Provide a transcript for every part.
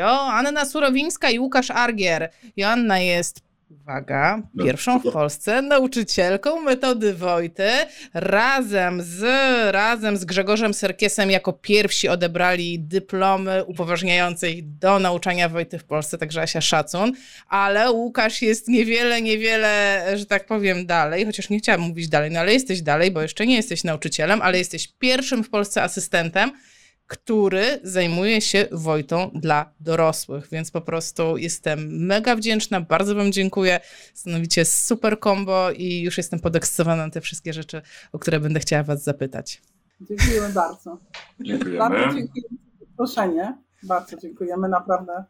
Joanna Surowińska i Łukasz Argier. Joanna jest uwaga, no. pierwszą w Polsce nauczycielką metody Wojty. Razem z, razem z Grzegorzem Serkiesem jako pierwsi odebrali dyplomy upoważniające ich do nauczania Wojty w Polsce, także Asia szacun. Ale Łukasz jest niewiele, niewiele, że tak powiem, dalej, chociaż nie chciałam mówić dalej, no ale jesteś dalej, bo jeszcze nie jesteś nauczycielem, ale jesteś pierwszym w Polsce asystentem który zajmuje się Wojtą dla dorosłych, więc po prostu jestem mega wdzięczna, bardzo Wam dziękuję. Stanowicie super combo i już jestem podekscytowana na te wszystkie rzeczy, o które będę chciała Was zapytać. Dziękujemy bardzo. Dziękujemy. Bardzo dziękujemy za zaproszenie. Bardzo dziękujemy, naprawdę.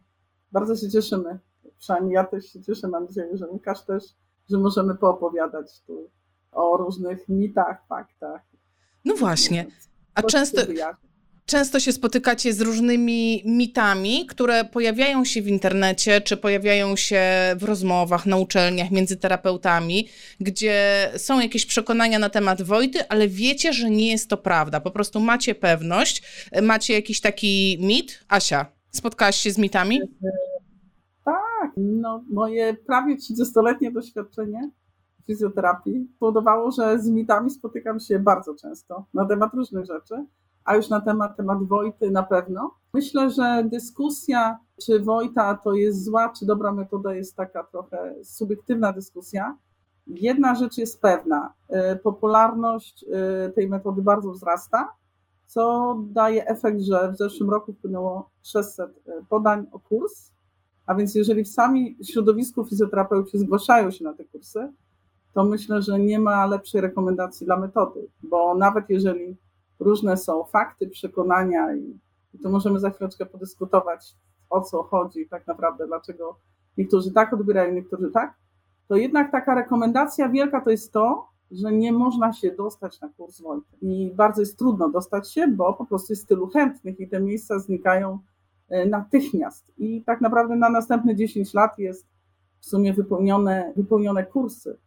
Bardzo się cieszymy. Przynajmniej ja też się cieszę, mam nadzieję, że Łukasz też, że możemy poopowiadać tu o różnych mitach, faktach. No właśnie. A często, często się spotykacie z różnymi mitami, które pojawiają się w internecie, czy pojawiają się w rozmowach na uczelniach między terapeutami, gdzie są jakieś przekonania na temat Wojty, ale wiecie, że nie jest to prawda. Po prostu macie pewność, macie jakiś taki mit. Asia, spotkałaś się z mitami? Tak, no moje prawie 30-letnie doświadczenie fizjoterapii powodowało, że z mitami spotykam się bardzo często na temat różnych rzeczy a już na temat, temat Wojty na pewno. Myślę, że dyskusja, czy Wojta to jest zła, czy dobra metoda, jest taka trochę subiektywna dyskusja. Jedna rzecz jest pewna, y, popularność y, tej metody bardzo wzrasta, co daje efekt, że w zeszłym roku wpłynęło 600 y, podań o kurs, a więc jeżeli w sami środowisku fizjoterapeuci zgłaszają się na te kursy, to myślę, że nie ma lepszej rekomendacji dla metody, bo nawet jeżeli różne są fakty, przekonania i, i to możemy za chwileczkę podyskutować, o co chodzi tak naprawdę, dlaczego niektórzy tak odbierają, niektórzy tak, to jednak taka rekomendacja wielka to jest to, że nie można się dostać na kurs Wojty. I bardzo jest trudno dostać się, bo po prostu jest tylu chętnych i te miejsca znikają e, natychmiast. I tak naprawdę na następne 10 lat jest w sumie wypełnione, wypełnione kursy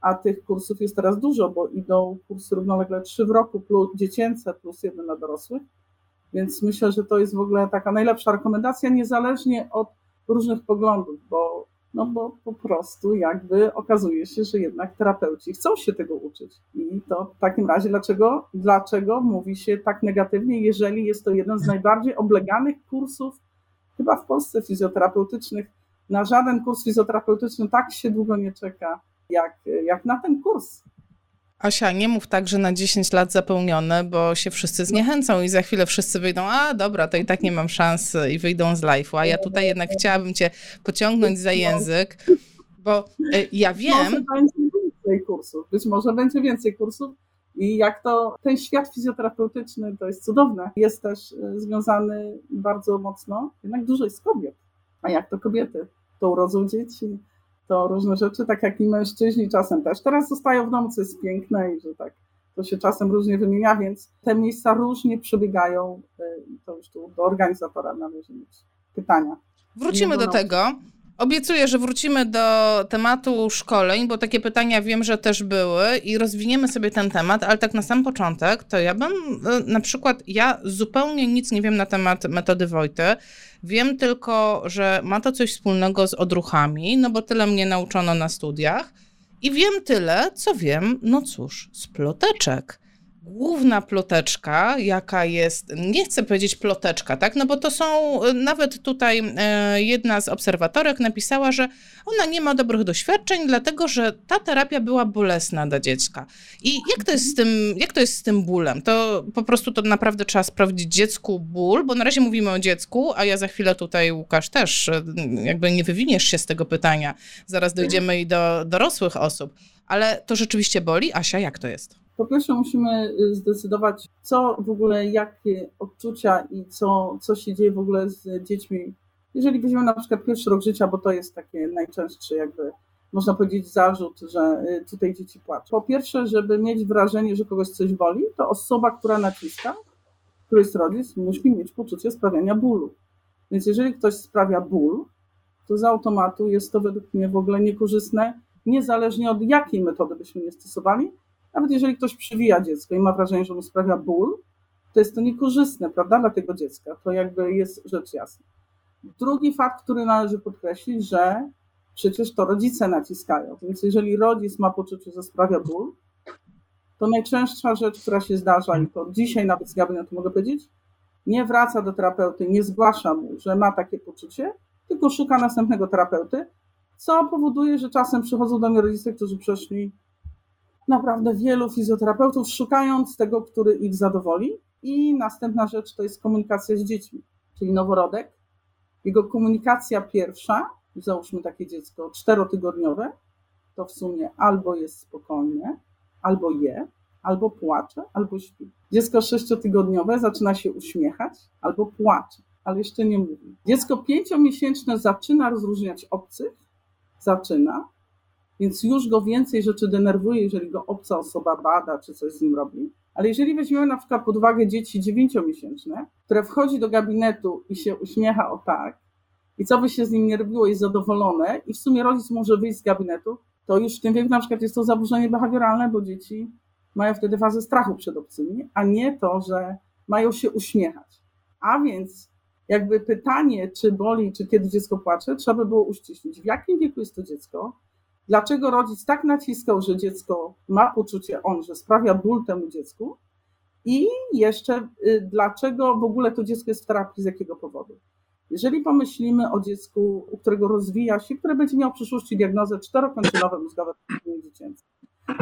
a tych kursów jest teraz dużo, bo idą kursy równolegle trzy w roku, plus dziecięce, plus jeden dla dorosłych. Więc myślę, że to jest w ogóle taka najlepsza rekomendacja, niezależnie od różnych poglądów, bo, no bo po prostu jakby okazuje się, że jednak terapeuci chcą się tego uczyć. I to w takim razie dlaczego, dlaczego mówi się tak negatywnie, jeżeli jest to jeden z najbardziej obleganych kursów chyba w Polsce fizjoterapeutycznych. Na żaden kurs fizjoterapeutyczny tak się długo nie czeka jak, jak na ten kurs. Asia, nie mów tak, że na 10 lat zapełnione, bo się wszyscy zniechęcą i za chwilę wszyscy wyjdą, a dobra, to i tak nie mam szans i wyjdą z live'u, a ja tutaj jednak chciałabym cię pociągnąć za język, bo e, ja wiem... Może będzie więcej kursów, być może będzie więcej kursów i jak to, ten świat fizjoterapeutyczny to jest cudowne, jest też e, związany bardzo mocno, jednak dużo jest kobiet, a jak to kobiety, to urodzą dzieci, to różne rzeczy, tak jak i mężczyźni czasem też. Teraz zostają w domu, co jest piękne i że tak to się czasem różnie wymienia, więc te miejsca różnie przebiegają y, i to już tu do organizatora należy mieć pytania. Wrócimy do tego. Obiecuję, że wrócimy do tematu szkoleń, bo takie pytania wiem, że też były i rozwiniemy sobie ten temat, ale tak na sam początek, to ja bym y, na przykład, ja zupełnie nic nie wiem na temat metody Wojty. Wiem tylko, że ma to coś wspólnego z odruchami, no bo tyle mnie nauczono na studiach. I wiem tyle, co wiem, no cóż, z ploteczek główna ploteczka, jaka jest, nie chcę powiedzieć ploteczka, tak, no bo to są, nawet tutaj e, jedna z obserwatorek napisała, że ona nie ma dobrych doświadczeń, dlatego że ta terapia była bolesna dla dziecka. I jak to jest z tym, jak to jest z tym bólem? To po prostu to naprawdę trzeba sprawdzić dziecku ból, bo na razie mówimy o dziecku, a ja za chwilę tutaj, Łukasz, też e, jakby nie wywiniesz się z tego pytania. Zaraz dojdziemy i do dorosłych osób. Ale to rzeczywiście boli? Asia, jak to jest? Po pierwsze musimy y, zdecydować, co w ogóle, jakie odczucia i co, co się dzieje w ogóle z dziećmi. Jeżeli weźmiemy na przykład pierwszy rok życia, bo to jest takie najczęstszy jakby, można powiedzieć, zarzut, że y, tutaj dzieci płaczą. Po pierwsze, żeby mieć wrażenie, że kogoś coś boli, to osoba, która naciska, który jest rodzic, musi mieć poczucie sprawiania bólu. Więc jeżeli ktoś sprawia ból, to z automatu jest to według mnie w ogóle niekorzystne, niezależnie od jakiej metody byśmy nie stosowali, nawet jeżeli ktoś przywija dziecko i ma wrażenie, że mu sprawia ból, to jest to niekorzystne, prawda, dla tego dziecka. To jakby jest rzecz jasna. Drugi fakt, który należy podkreślić, że przecież to rodzice naciskają. Więc jeżeli rodzic ma poczucie, że sprawia ból, to najczęstsza rzecz, która się zdarza, i to dzisiaj nawet z gabinetu mogę powiedzieć, nie wraca do terapeuty, nie zgłasza mu, że ma takie poczucie, tylko szuka następnego terapeuty, co powoduje, że czasem przychodzą do mnie rodzice, którzy przeszli naprawdę wielu fizjoterapeutów, szukając tego, który ich zadowoli. I następna rzecz to jest komunikacja z dziećmi, czyli noworodek. Jego komunikacja pierwsza, załóżmy takie dziecko czterotygodniowe, to w sumie albo jest spokojne, albo je, albo płacze, albo śpi. Dziecko sześciotygodniowe zaczyna się uśmiechać albo płacze, ale jeszcze nie mówi. Dziecko pięciomiesięczne zaczyna rozróżniać obcych, zaczyna, więc już go więcej rzeczy denerwuje, jeżeli go obca osoba bada, czy coś z nim robi. Ale jeżeli weźmiemy na przykład pod uwagę dzieci dziewięciomiesięczne, które wchodzi do gabinetu i się uśmiecha o tak, i co by się z nim nie robiło, jest zadowolone, i w sumie rodzic może wyjść z gabinetu, to już w tym wieku na przykład jest to zaburzenie behawioralne, bo dzieci mają wtedy fazę strachu przed obcymi, a nie to, że mają się uśmiechać. A więc jakby pytanie, czy boli, czy kiedy dziecko płacze, trzeba by było uściślić, w jakim wieku jest to dziecko, dlaczego rodzic tak naciskał, że dziecko ma poczucie on, że sprawia ból temu dziecku i jeszcze y, dlaczego w ogóle to dziecko jest w terapii, z jakiego powodu. Jeżeli pomyślimy o dziecku, u którego rozwija się, które będzie miało w przyszłości diagnozę czterokończynowe mózgowe dziecięce,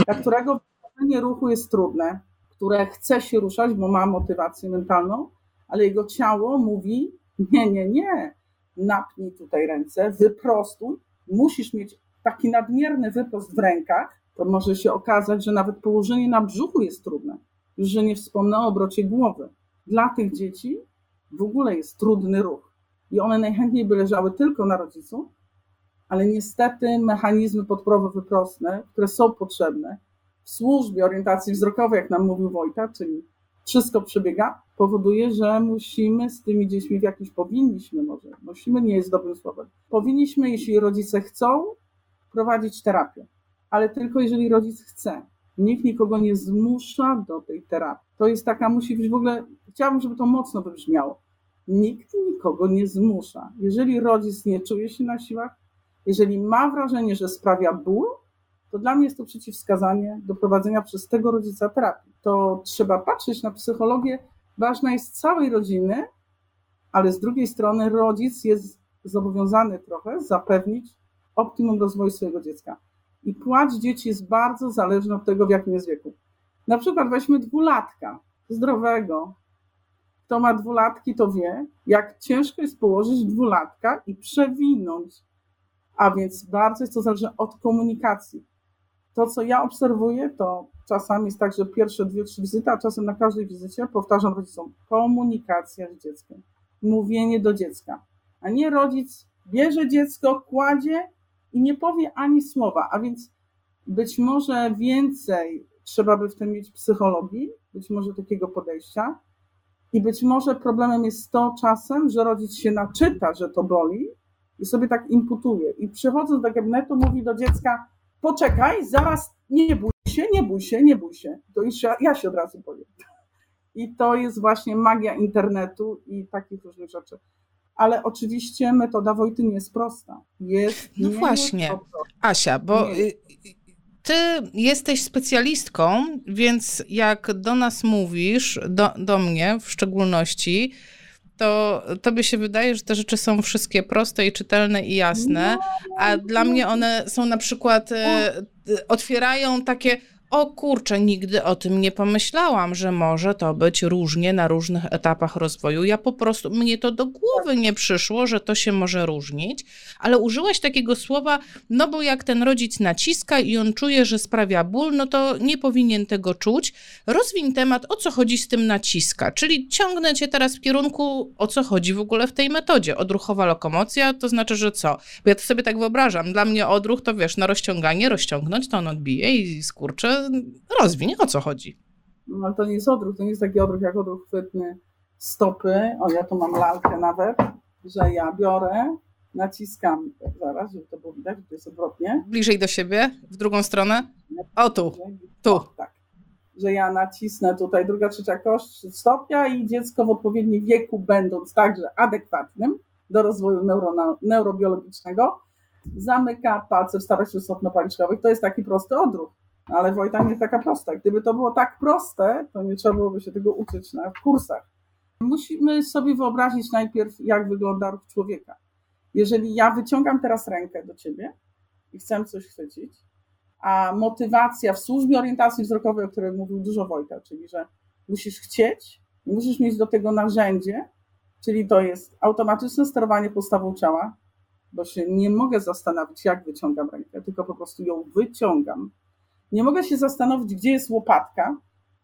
dla którego wykonanie ruchu jest trudne, które chce się ruszać, bo ma motywację mentalną, ale jego ciało mówi: Nie, nie, nie, napnij tutaj ręce, wyprostuj, musisz mieć taki nadmierny wyprost w rękach, to może się okazać, że nawet położenie na brzuchu jest trudne. Już że nie wspomnę o obrocie głowy. Dla tych dzieci w ogóle jest trudny ruch. I one najchętniej by leżały tylko na rodzicu, ale niestety mechanizmy podporowo-wyprostne, które są potrzebne w służbie orientacji wzrokowej, jak nam mówił Wojta, czyli wszystko przebiega, powoduje, że musimy z tymi dziećmi w jakiś, powinniśmy może, musimy nie jest dobrym słowem, powinniśmy, jeśli rodzice chcą, prowadzić terapię, ale tylko jeżeli rodzic chce. Nikt nikogo nie zmusza do tej terapii. To jest taka, musi być w ogóle, chciałabym, żeby to mocno wybrzmiało. Nikt nikogo nie zmusza. Jeżeli rodzic nie czuje się na siłach, jeżeli ma wrażenie, że sprawia ból, to dla mnie jest to przeciwwskazanie do prowadzenia przez tego rodzica terapii. To trzeba patrzeć na psychologię. Ważna jest całej rodziny, ale z drugiej strony rodzic jest zobowiązany trochę zapewnić optimum rozwoju swojego dziecka. I płacz dzieci jest bardzo zależny od tego, w jakim jest wieku. Na przykład weźmy dwulatka, zdrowego. Kto ma dwulatki, to wie, jak ciężko jest położyć dwulatka i przewinąć. A więc bardzo jest to zależne od komunikacji. To, co ja obserwuję, to czasami jest tak, że pierwsze dwie, trzy wizyty, a czasem na każdej wizycie powtarzam rodzicom komunikacja z dzieckiem, mówienie do dziecka, a nie rodzic bierze dziecko, kładzie i nie powie ani słowa, a więc być może więcej trzeba by w tym mieć psychologii, być może takiego podejścia. I być może problemem jest to czasem, że rodzic się naczyta, że to boli i sobie tak imputuje. I przychodząc do gabinetu mówi do dziecka, poczekaj, zaraz nie bój się, nie bój się, nie bój się. To już ja, ja się od razu powiem. I to jest właśnie magia internetu i takich różnych rzeczy ale oczywiście metoda Wojty nie jest prosta. Jest no właśnie, Asia, bo nie. Y, ty jesteś specjalistką, więc jak do nas mówisz, do, do mnie w szczególności, to tobie się wydaje, że te rzeczy są wszystkie proste i czytelne i jasne, a dla mnie one są na przykład, e, otwierają takie o kurczę, nigdy o tym nie pomyślałam, że może to być różnie na różnych etapach rozwoju. Ja po prostu, mnie to do głowy nie przyszło, że to się może różnić, ale użyłaś takiego słowa, no bo jak ten rodzic naciska i on czuje, że sprawia ból, no to nie powinien tego czuć. Rozwiń temat, o co chodzi z tym naciska, czyli ciągnę cię teraz w kierunku, o co chodzi w ogóle w tej metodzie. Odruchowa lokomocja, to znaczy, że co? Bo ja to sobie tak wyobrażam, dla mnie odruch to wiesz, na rozciąganie, rozciągnąć, to on odbije i skurcze rozwiń, o co chodzi. No ale to nie jest odruch, to nie jest taki odruch jak odruch chwytny stopy. O, ja tu mam lalkę nawet, że ja biorę, naciskam, zaraz, żeby to było widać, że to jest odwrotnie. Bliżej do siebie, w drugą stronę. O, tu, tu. O, tak. Że ja nacisnę tutaj druga, trzecia kość stopnia i dziecko w odpowiednim wieku, będąc także adekwatnym, do rozwoju neuro, neurobiologicznego, zamyka palce w starych stopno-paliczkowych. To jest taki prosty odruch. Ale Wojta nie jest taka prosta. Gdyby to było tak proste, to nie trzeba byłoby się tego uczyć na kursach. Musimy sobie wyobrazić najpierw, jak wygląda ruch człowieka. Jeżeli ja wyciągam teraz rękę do ciebie i chcę coś chwycić, a motywacja w służbie orientacji wzrokowej, o której mówił dużo Wojta, czyli że musisz chcieć, musisz mieć do tego narzędzie, czyli to jest automatyczne sterowanie postawą ciała, bo się nie mogę zastanowić, jak wyciągam rękę, tylko po prostu ją wyciągam. Nie mogę się zastanowić, gdzie jest łopatka,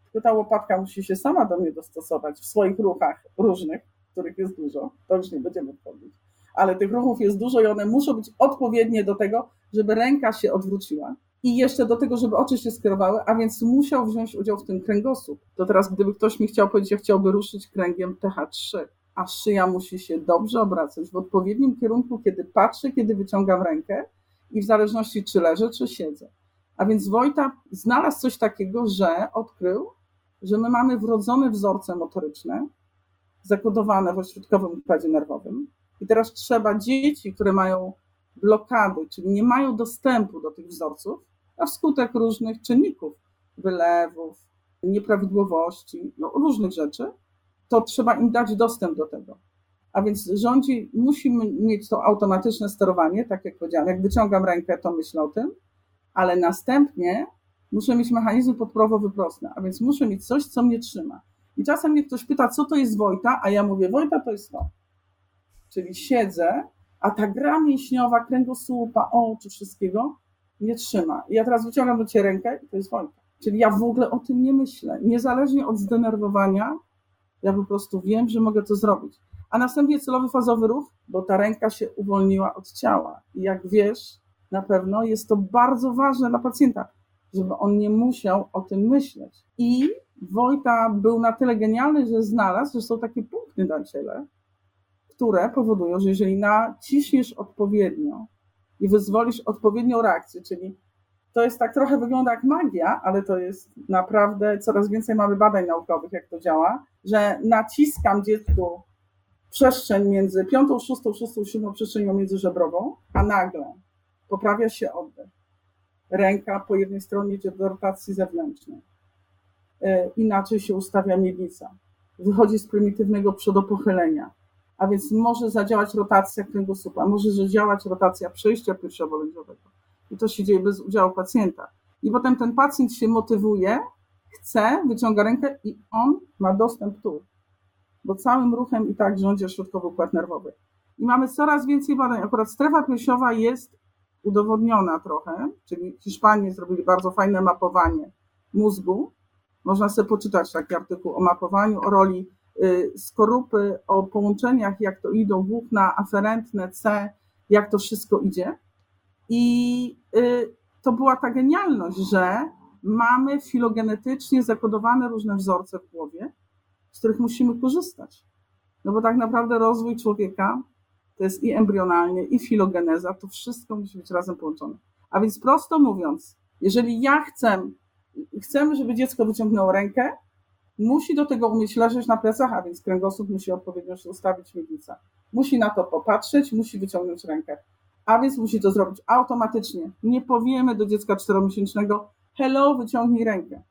tylko ta łopatka musi się sama do mnie dostosować w swoich ruchach różnych, których jest dużo, to już nie będziemy wchodzić, ale tych ruchów jest dużo i one muszą być odpowiednie do tego, żeby ręka się odwróciła i jeszcze do tego, żeby oczy się skierowały, a więc musiał wziąć udział w tym kręgosłup. To teraz, gdyby ktoś mi chciał powiedzieć, ja chciałby ruszyć kręgiem TH3, a szyja musi się dobrze obracać w odpowiednim kierunku, kiedy patrzę, kiedy wyciągam rękę i w zależności czy leżę, czy siedzę. A więc Wojta znalazł coś takiego, że odkrył, że my mamy wrodzone wzorce motoryczne, zakodowane w ośrodkowym układzie nerwowym. I teraz trzeba dzieci, które mają blokady, czyli nie mają dostępu do tych wzorców, a wskutek różnych czynników, wylewów, nieprawidłowości, no, różnych rzeczy, to trzeba im dać dostęp do tego. A więc rządzi, musimy mieć to automatyczne sterowanie, tak jak powiedziałam, jak wyciągam rękę, to myślę o tym, ale następnie muszę mieć mechanizmy podprowowy-prostne, a więc muszę mieć coś, co mnie trzyma. I czasem mnie ktoś pyta, co to jest Wojta, a ja mówię, Wojta to jest to. Czyli siedzę, a ta gra mięśniowa, kręgosłupa, oczu, wszystkiego nie trzyma. I ja teraz wyciągam do ciebie rękę i to jest Wojta. Czyli ja w ogóle o tym nie myślę. Niezależnie od zdenerwowania, ja po prostu wiem, że mogę to zrobić. A następnie celowy fazowy ruch, bo ta ręka się uwolniła od ciała. I jak wiesz, na pewno jest to bardzo ważne dla pacjenta, żeby on nie musiał o tym myśleć. I Wojta był na tyle genialny, że znalazł, że są takie punkty na ciele, które powodują, że jeżeli naciśniesz odpowiednio i wyzwolisz odpowiednią reakcję, czyli to jest tak trochę wygląda jak magia, ale to jest naprawdę coraz więcej mamy badań naukowych, jak to działa, że naciskam dziecku przestrzeń między piątą, szóstą, szóstą, siódmą przestrzenią międzyżebrową, a nagle poprawia się oddech. Ręka po jednej stronie idzie do rotacji zewnętrznej. E, inaczej się ustawia miednica. Wychodzi z prymitywnego przodopochylenia. A więc może zadziałać rotacja kręgosłupa, może zadziałać rotacja przejścia piersiowo-lędźwiowego. I to się dzieje bez udziału pacjenta. I potem ten pacjent się motywuje, chce, wyciąga rękę i on ma dostęp tu. Bo całym ruchem i tak rządzi środkowy układ nerwowy. I mamy coraz więcej badań. Akurat strefa piersiowa jest udowodniona trochę, czyli Hiszpanie zrobili bardzo fajne mapowanie mózgu. Można sobie poczytać taki artykuł o mapowaniu, o roli y, skorupy, o połączeniach, jak to idą włókna aferentne, C, jak to wszystko idzie. I y, to była ta genialność, że mamy filogenetycznie zakodowane różne wzorce w głowie, z których musimy korzystać. No bo tak naprawdę rozwój człowieka to jest i embrionalnie, i filogeneza, to wszystko musi być razem połączone. A więc prosto mówiąc, jeżeli ja chcę, chcemy, żeby dziecko wyciągnęło rękę, musi do tego umieć leżeć na plecach, a więc kręgosłup musi odpowiednio ustawić miednica. Musi na to popatrzeć, musi wyciągnąć rękę. A więc musi to zrobić automatycznie. Nie powiemy do dziecka czteromiesięcznego, hello, wyciągnij rękę.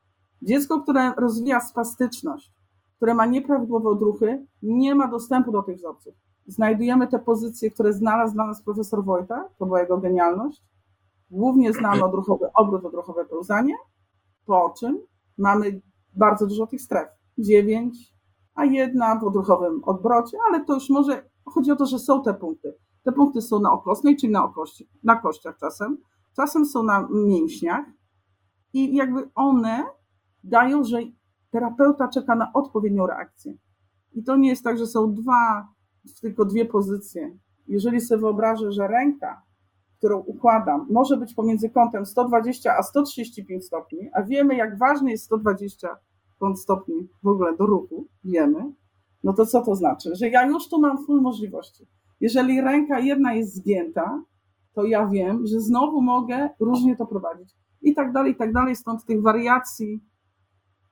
Dziecko, które rozwija spastyczność, które ma nieprawidłowe odruchy, nie ma dostępu do tych wzorców znajdujemy te pozycje, które znalazł dla nas profesor Wojta, to była jego genialność. Głównie znamy odruchowy obrót, odruchowe pełzanie, po czym mamy bardzo dużo tych stref. Dziewięć, a jedna w odruchowym odbrocie, ale to już może chodzi o to, że są te punkty. Te punkty są na okostnej, czyli na, okości, na kościach czasem, czasem są na mięśniach i jakby one dają, że terapeuta czeka na odpowiednią reakcję. I to nie jest tak, że są dwa tylko dwie pozycje. Jeżeli sobie wyobrażę, że ręka, którą układam, może być pomiędzy kątem 120 a 135 stopni, a wiemy, jak ważny jest 120 kąt stopni w ogóle do ruchu, wiemy, no to co to znaczy? Że ja już tu mam full możliwości. Jeżeli ręka jedna jest zgięta, to ja wiem, że znowu mogę różnie to prowadzić. I tak dalej, i tak dalej. Stąd tych wariacji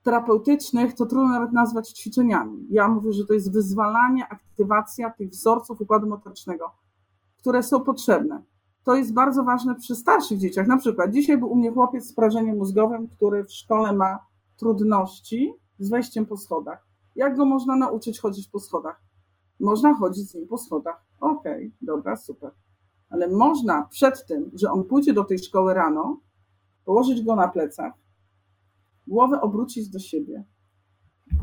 terapeutycznych to trudno nawet nazwać ćwiczeniami. Ja mówię, że to jest wyzwalanie, aktywacja tych wzorców układu motorycznego, które są potrzebne. To jest bardzo ważne przy starszych dzieciach. Na przykład dzisiaj był u mnie chłopiec z porażeniem mózgowym, który w szkole ma trudności z wejściem po schodach. Jak go można nauczyć chodzić po schodach? Można chodzić z nim po schodach. Okej, okay, dobra, super. Ale można przed tym, że on pójdzie do tej szkoły rano, położyć go na plecach, głowę obrócić do siebie,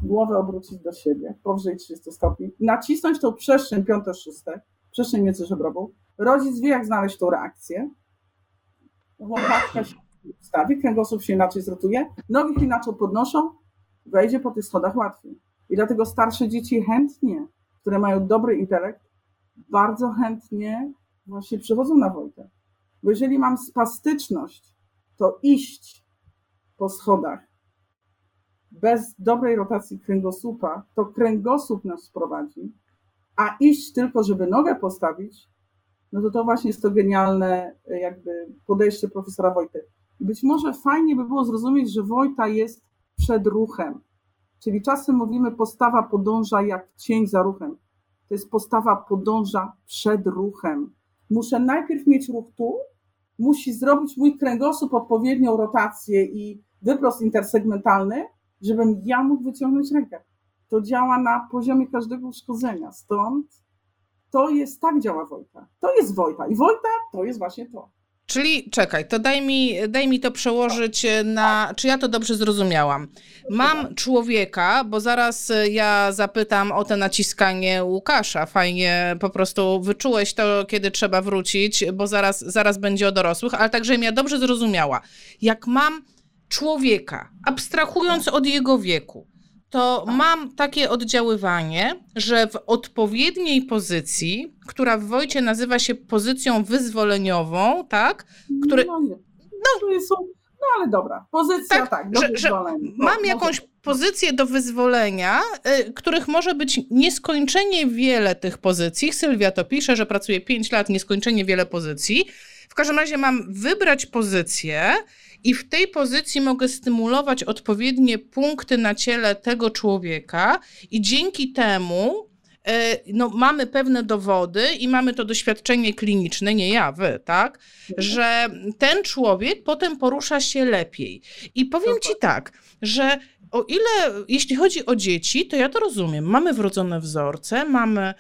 głowę obrócić do siebie, powyżej 30 stopni, nacisnąć tą przestrzeń piąte, szóste, przestrzeń międzyżebrową. Rodzic wie, jak znaleźć tą reakcję. Łopatka się ustawi, kręgosłup się inaczej zrotuje, nogi się inaczej podnoszą, wejdzie po tych schodach łatwiej. I dlatego starsze dzieci chętnie, które mają dobry intelekt, bardzo chętnie właśnie przychodzą na Wojtę. Bo jeżeli mam spastyczność, to iść po schodach bez dobrej rotacji kręgosłupa, to kręgosłup nas sprowadzi, a iść tylko, żeby nogę postawić, no to to właśnie jest to genialne jakby podejście profesora Wojty. Być może fajnie by było zrozumieć, że Wojta jest przed ruchem. Czyli czasem mówimy, postawa podąża jak cień za ruchem. To jest postawa podąża przed ruchem. Muszę najpierw mieć ruch tu, musi zrobić mój kręgosłup odpowiednią rotację i wyprost intersegmentalny, żebym ja mógł wyciągnąć rękę. To działa na poziomie każdego uszkodzenia. Stąd to jest, tak działa Wojta. To jest Wojta. I Wojta to jest właśnie to. Czyli czekaj, to daj mi, daj mi to przełożyć na. Czy ja to dobrze zrozumiałam? Mam człowieka, bo zaraz ja zapytam o to naciskanie Łukasza. Fajnie po prostu wyczułeś to, kiedy trzeba wrócić, bo zaraz, zaraz będzie o dorosłych, ale także ja dobrze zrozumiała. Jak mam człowieka, abstrahując od jego wieku, to mam takie oddziaływanie, że w odpowiedniej pozycji, która w Wojcie nazywa się pozycją wyzwoleniową, tak? Który, no, nie. no, są, no ale dobra, pozycja tak, tak do że, że mam jakąś pozycję do wyzwolenia, y, których może być nieskończenie wiele tych pozycji. Sylwia to pisze, że pracuje 5 lat, nieskończenie wiele pozycji. W każdym razie mam wybrać pozycję, i w tej pozycji mogę stymulować odpowiednie punkty na ciele tego człowieka, i dzięki temu e, no, mamy pewne dowody i mamy to doświadczenie kliniczne, nie ja, wy, tak, że ten człowiek potem porusza się lepiej. I powiem ci tak, że o ile, jeśli chodzi o dzieci, to ja to rozumiem. Mamy wrodzone wzorce, mamy,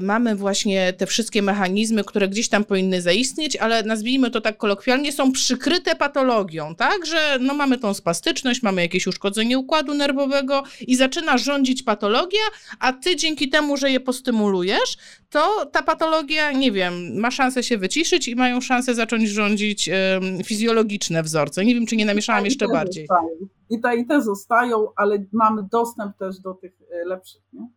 mamy właśnie te wszystkie mechanizmy, które gdzieś tam powinny zaistnieć, ale nazwijmy to tak kolokwialnie, są przykryte patologią, tak? Że no, mamy tą spastyczność, mamy jakieś uszkodzenie układu nerwowego i zaczyna rządzić patologia, a ty dzięki temu, że je postymulujesz, to ta patologia, nie wiem, ma szansę się wyciszyć i mają szansę zacząć rządzić fizjologiczne wzorce. Nie wiem, czy nie namieszałam jeszcze bardziej. Zostają. I te i te zostają, ale mamy dostęp też do tych e, lepszych. Nie?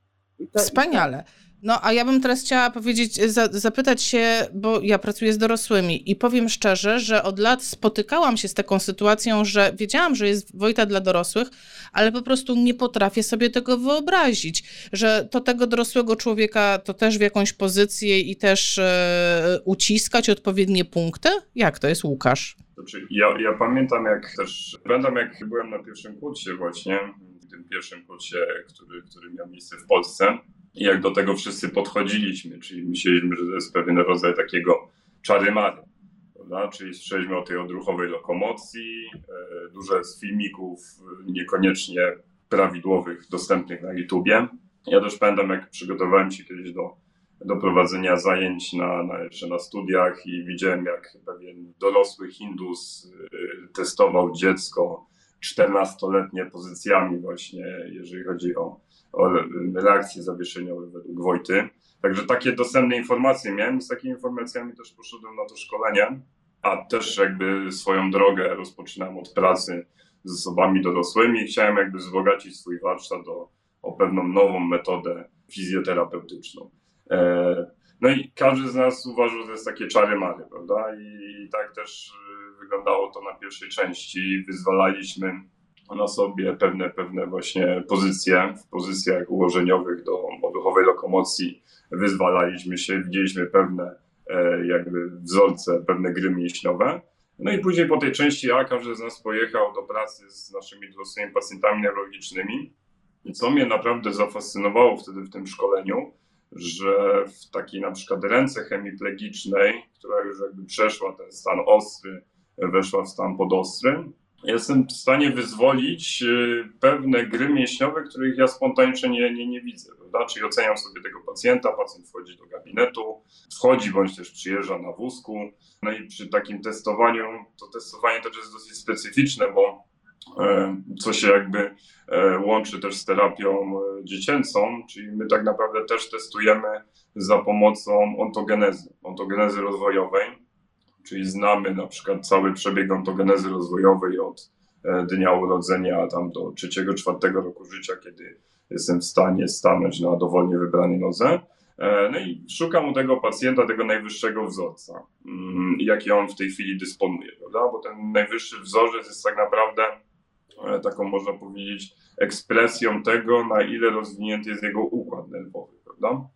Te, Wspaniale. No, a ja bym teraz chciała powiedzieć, za, zapytać się, bo ja pracuję z dorosłymi i powiem szczerze, że od lat spotykałam się z taką sytuacją, że wiedziałam, że jest Wojta dla dorosłych, ale po prostu nie potrafię sobie tego wyobrazić, że to tego dorosłego człowieka to też w jakąś pozycję i też e, uciskać odpowiednie punkty? Jak to jest, Łukasz? Znaczy, ja, ja pamiętam, jak też, pamiętam jak byłem na pierwszym kursie właśnie, w tym pierwszym kursie, który, który miał miejsce w Polsce jak do tego wszyscy podchodziliśmy, czyli myśleliśmy, że to jest pewien rodzaj takiego czary mary, prawda? czyli słyszeliśmy o tej odruchowej lokomocji, e, dużo z filmików niekoniecznie prawidłowych, dostępnych na YouTubie. Ja też pamiętam, jak przygotowałem się kiedyś do, do prowadzenia zajęć na, na, jeszcze na studiach i widziałem, jak pewien dorosły Hindus e, testował dziecko 14-letnie pozycjami właśnie, jeżeli chodzi o reakcje zawieszeniowe według Wojty. Także takie dostępne informacje miałem, z takimi informacjami też poszedłem na to szkolenie, a też jakby swoją drogę rozpoczynałem od pracy z osobami dorosłymi i chciałem jakby wzbogacić swój warsztat o, o pewną nową metodę fizjoterapeutyczną. E, no i każdy z nas uważał, że to jest takie czary mary, prawda? I, I tak też y, wyglądało to na pierwszej części. Wyzwalaliśmy na sobie pewne, pewne właśnie pozycje, w pozycjach ułożeniowych do odruchowej lokomocji wyzwalaliśmy się, widzieliśmy pewne e, jakby wzorce, pewne gry mięśniowe, No i później po tej części A każdy z nas pojechał do pracy z naszymi dorosłymi pacjentami neurologicznymi. I co mnie naprawdę zafascynowało wtedy w tym szkoleniu, że w takiej na przykład ręce hemiplegicznej, która już jakby przeszła ten stan ostry, weszła w stan podostry, jestem w stanie wyzwolić y, pewne gry mięśniowe, których ja spontanicznie nie, nie, nie widzę. Prawda? Czyli oceniam sobie tego pacjenta, pacjent wchodzi do gabinetu, wchodzi bądź też przyjeżdża na wózku. No i przy takim testowaniu, to testowanie też jest dosyć specyficzne, bo e, co się jakby e, łączy też z terapią e, dziecięcą, czyli my tak naprawdę też testujemy za pomocą ontogenezy, ontogenezy rozwojowej, czyli znamy na przykład cały przebieg ontogenezy rozwojowej od dnia urodzenia tam do trzeciego, czwartego roku życia, kiedy jestem w stanie stanąć na dowolnie wybranej nodze. E, no i szukam u tego pacjenta tego najwyższego wzorca, mm, jaki on w tej chwili dysponuje, prawda? Bo ten najwyższy wzorzec jest tak naprawdę e, taką, można powiedzieć, ekspresją tego, na ile rozwinięty jest jego układ nerwowy, prawda?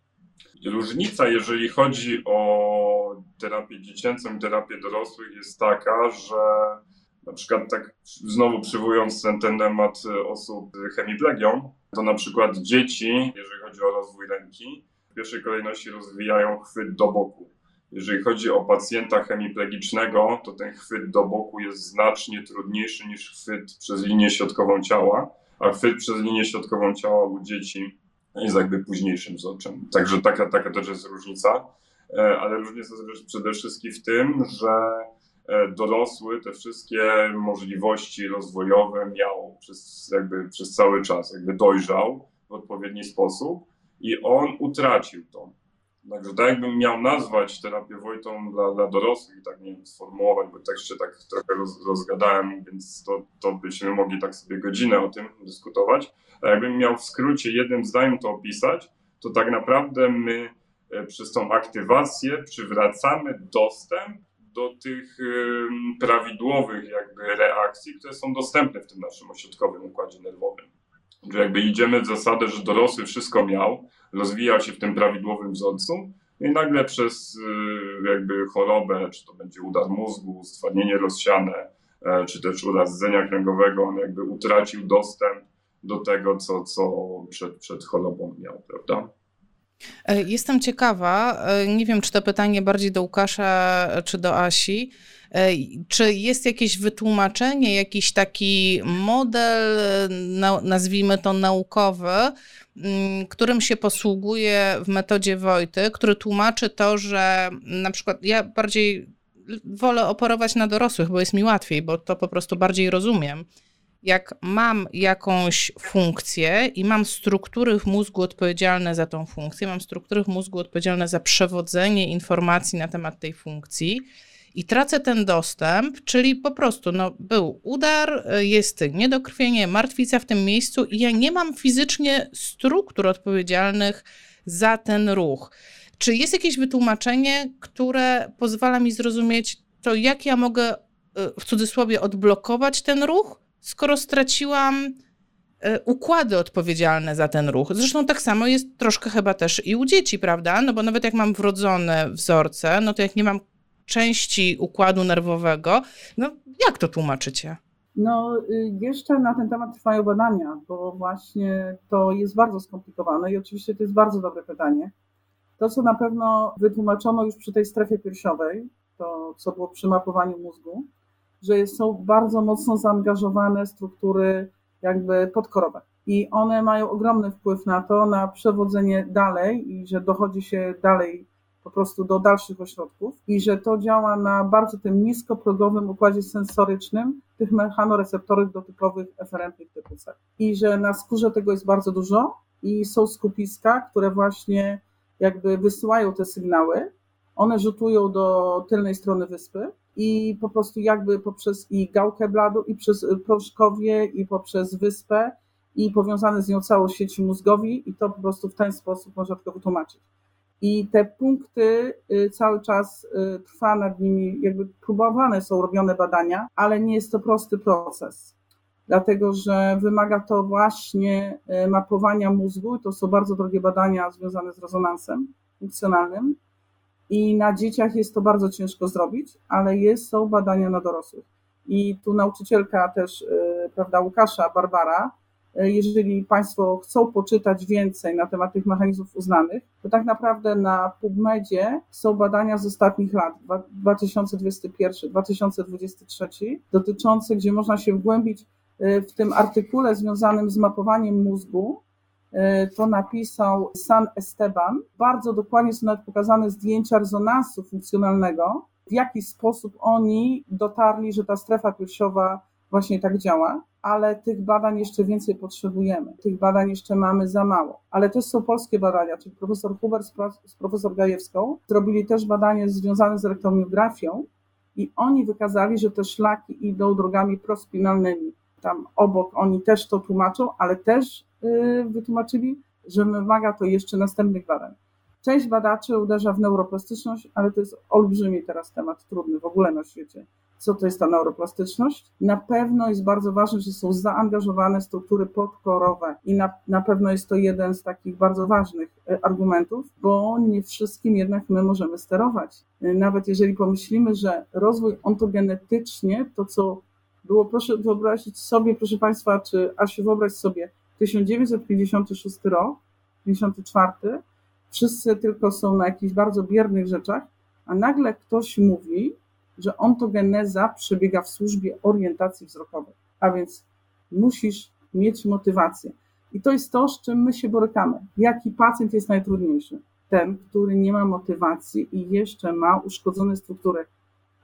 Różnica, jeżeli chodzi o terapię dziecięcą i terapię dorosłych, jest taka, że na przykład tak znowu przywołując ten, ten temat osób hemiplegią, to na przykład dzieci, jeżeli chodzi o rozwój ręki, w pierwszej kolejności rozwijają chwyt do boku. Jeżeli chodzi o pacjenta hemiplegicznego, to ten chwyt do boku jest znacznie trudniejszy niż chwyt przez linię środkową ciała, a chwyt przez linię środkową ciała u dzieci jest jakby późniejszym wzorczem. Także taka, taka też jest różnica. E, ale różnica jest przede wszystkim w tym, że E, dorosły te wszystkie możliwości rozwojowe miał przez, jakby przez cały czas, jakby dojrzał w odpowiedni sposób i on utracił to. Także tak jakbym miał nazwać terapię Wojtą dla, dla dorosłych i tak nie wiem, sformułować, bo tak się tak trochę roz, rozgadałem, więc to, to byśmy mogli tak sobie godzinę o tym dyskutować. A jakbym miał w skrócie jednym zdaniem to opisać, to tak naprawdę my e, przez tą aktywację przywracamy dostęp do tych prawidłowych jakby reakcji, które są dostępne w tym naszym ośrodkowym układzie nerwowym. Że jakby idziemy w zasadę, że dorosły wszystko miał, rozwijał się w tym prawidłowym wzorcu i nagle przez y, jakby chorobę, czy to będzie udar mózgu, stwardnienie rozsiane, e, czy też uraz rdzenia kręgowego, on jakby utracił dostęp do tego, co, co przed, przed chorobą miał, prawda? E, jestem ciekawa, e, nie wiem, czy to pytanie bardziej do Łukasza, czy do Asi. E, czy jest jakieś wytłumaczenie, jakiś taki model, nazwijmy to naukowy, mm, którym się posługuje w metodzie Wojty, który tłumaczy to, że na przykład ja bardziej wolę operować na dorosłych, bo jest mi łatwiej, bo to po prostu bardziej rozumiem. Jak mam jakąś funkcję i mam struktury w mózgu odpowiedzialne za tą funkcję, mam struktury w mózgu odpowiedzialne za przewodzenie informacji na temat tej funkcji i tracę ten dostęp, czyli po prostu no, był udar, jest niedokrwienie, martwica w tym miejscu i ja nie mam fizycznie struktur odpowiedzialnych za ten ruch. Czy jest jakieś wytłumaczenie, które pozwala mi zrozumieć to, jak ja mogę y, w cudzysłowie odblokować ten ruch, skoro straciłam e, układy odpowiedzialne za ten ruch. Zresztą tak samo jest troszkę chyba też i u dzieci, prawda? No bo nawet jak mam wrodzone wzorce, no to jak nie mam części układu nerwowego, no jak to tłumaczycie? No, y, jeszcze na ten temat trwają badania, bo właśnie to jest bardzo skomplikowane i oczywiście to jest bardzo dobre pytanie. To, co na pewno wytłumaczono już przy tej strefie piersiowej, to co było przy mapowaniu mózgu, że są bardzo mocno zaangażowane struktury jakby podkorowe. I one mają ogromny wpływ na to, na przewodzenie dalej i że dochodzi się dalej po prostu do dalszych ośrodków i że to działa na bardzo tym niskoprogowym układzie sensorycznym tych mechanoreceptorów dotykowych eferentnych typu C. I że na skórze tego jest bardzo dużo i są skupiska, które właśnie jakby wysyłają te sygnały. One rzutują do tylnej strony wyspy i po prostu jakby poprzez i gałkę bladu, i przez proszkowie, i poprzez wyspę, i powiązane z nią całą sieci mózgowi, i to po prostu w ten sposób można tylko wytłumaczyć. I te punkty y, cały czas y, trwa nad nimi, jakby próbowane są robione badania, ale nie jest to prosty proces, dlatego że wymaga to właśnie y, mapowania mózgu, to są bardzo drogie badania związane z rezonansem funkcjonalnym, I na dzieciach jest to bardzo ciężko zrobić, ale jest, są badania na dorosłych. I tu nauczycielka też, prawda, Łukasza, Barbara, jeżeli Państwo chcą poczytać więcej na temat tych mechanizmów uznanych, to tak naprawdę na PubMedzie są badania z ostatnich lat, 2021-2023, dotyczące, gdzie można się wgłębić y, w tym artykule związanym z mapowaniem mózgu, to napisał San Esteban. Bardzo dokładnie są nawet pokazane zdjęcia rezonansu funkcjonalnego, w jaki sposób oni dotarli, że ta strefa piersiowa właśnie tak działa, ale tych badań jeszcze więcej potrzebujemy. Tych badań jeszcze mamy za mało. Ale też są polskie badania, czyli profesor Huber z profesor Gajewską zrobili też badanie związane z elektromiografią i oni wykazali, że te szlaki idą drogami prospinalnymi. Tam obok oni też to tłumaczą, ale też yy, wytłumaczyli, że wymaga to jeszcze następnych badań. Część badaczy uderza w neuroplastyczność, ale to jest olbrzymi teraz temat, trudny w ogóle na świecie. Co to jest ta neuroplastyczność? Na pewno jest bardzo ważne, że są zaangażowane struktury podkorowe i na, na pewno jest to jeden z takich bardzo ważnych e, argumentów, bo nie wszystkim jednak my możemy sterować. E, nawet jeżeli pomyślimy, że rozwój ontogenetycznie, to co było, proszę wyobrazić sobie, proszę Państwa, czy Asiu, wyobraź sobie, 1956 rok, 54, wszyscy tylko są na jakichś bardzo biernych rzeczach, a nagle ktoś mówi, że ontogeneza przebiega w służbie orientacji wzrokowej. A więc musisz mieć motywację. I to jest to, z czym my się borykamy. Jaki pacjent jest najtrudniejszy? Ten, który nie ma motywacji i jeszcze ma uszkodzone struktury.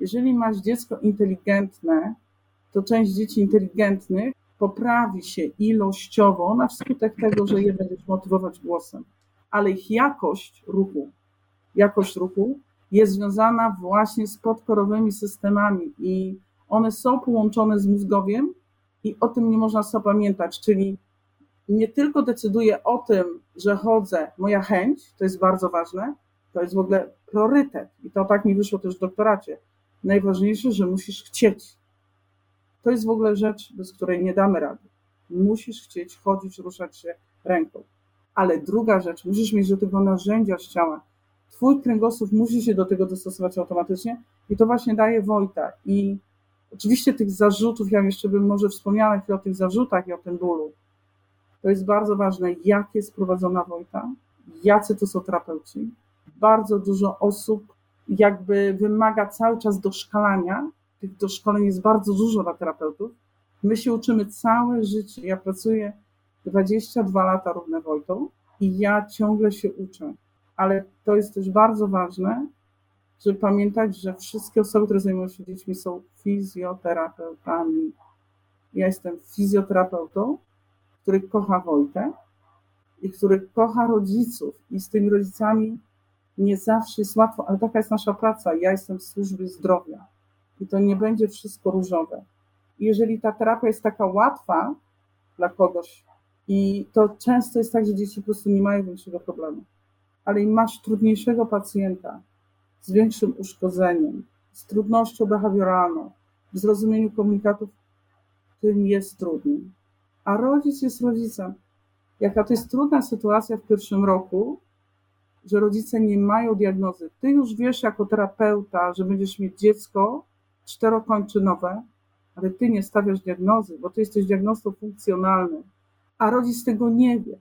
Jeżeli masz dziecko inteligentne, to część dzieci inteligentnych poprawi się ilościowo na wskutek tego, że je będziesz motywować głosem ale ich jakość ruchu, jakość ruchu jest związana właśnie z podkorowymi systemami i one są połączone z mózgowiem i o tym nie można sobie pamiętać, czyli nie tylko decyduje o tym, że chodzę, moja chęć, to jest bardzo ważne, to jest w ogóle priorytet i to tak mi wyszło też w doktoracie. Najważniejsze, że musisz chcieć. To jest w ogóle rzecz, bez której nie damy rady. Musisz chcieć chodzić, ruszać się ręką. Ale druga rzecz, musisz mieć do tego narzędzia z ciała. Twój kręgosłup musi się do tego dostosować automatycznie i to właśnie daje Wojta. I oczywiście tych zarzutów, ja jeszcze bym może wspomniała o tych zarzutach i o tym bólu. To jest bardzo ważne, jak jest prowadzona Wojta, jacy to są terapeuci. Bardzo dużo osób jakby wymaga cały czas doszkalania. Tych doszkoleń jest bardzo dużo dla terapeutów. My się uczymy całe życie. Ja pracuję 22 lata równe Wojtą i ja ciągle się uczę. Ale to jest też bardzo ważne, żeby pamiętać, że wszystkie osoby, które zajmują się dziećmi, są fizjoterapeutami. Ja jestem fizjoterapeutą, który kocha Wojtę i który kocha rodziców i z tymi rodzicami nie zawsze jest łatwo, ale taka jest nasza praca. Ja jestem w służbie zdrowia i to nie będzie wszystko różowe. Jeżeli ta terapia jest taka łatwa dla kogoś, i to często jest tak, że dzieci po prostu nie mają większego problemu. Ale im masz trudniejszego pacjenta z większym uszkodzeniem, z trudnością behawioralną, w zrozumieniu komunikatów, tym jest trudniej. A rodzic jest rodzicem. Jaka to jest trudna sytuacja w pierwszym roku, że rodzice nie mają diagnozy. Ty już wiesz jako terapeuta, że będziesz mieć dziecko czterokończynowe, ale ty nie stawiasz diagnozy, bo ty jesteś diagnostą funkcjonalnym a rodzic tego nie wie.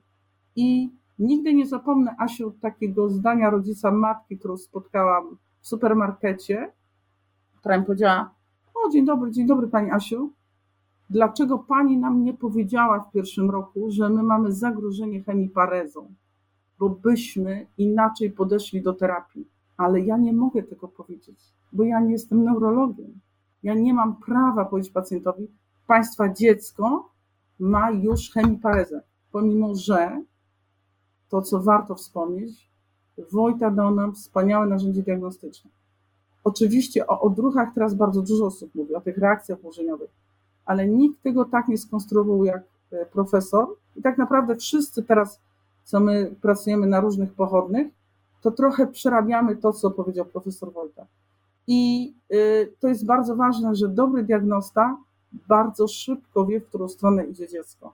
I nigdy nie zapomnę, Asiu, takiego zdania rodzica matki, którą spotkałam w supermarkecie, która mi powiedziała: O, dzień dobry, dzień dobry, pani Asiu. Dlaczego pani nam nie powiedziała w pierwszym roku, że my mamy zagrożenie chemiparezą? Bo byśmy inaczej podeszli do terapii. Ale ja nie mogę tego powiedzieć, bo ja nie jestem neurologiem. Ja nie mam prawa powiedzieć pacjentowi, państwa dziecko ma już chemiparezę, pomimo że to, co warto wspomnieć, Wojta dał nam wspaniałe narzędzie diagnostyczne. Oczywiście o odruchach teraz bardzo dużo osób mówi, o tych reakcjach ułożeniowych, ale nikt tego tak nie skonstruował jak e, profesor. I tak naprawdę wszyscy teraz, co my pracujemy na różnych pochodnych, to trochę przerabiamy to, co powiedział profesor Wojta. I e, to jest bardzo ważne, że dobry diagnosta bardzo szybko wie, w którą stronę idzie dziecko.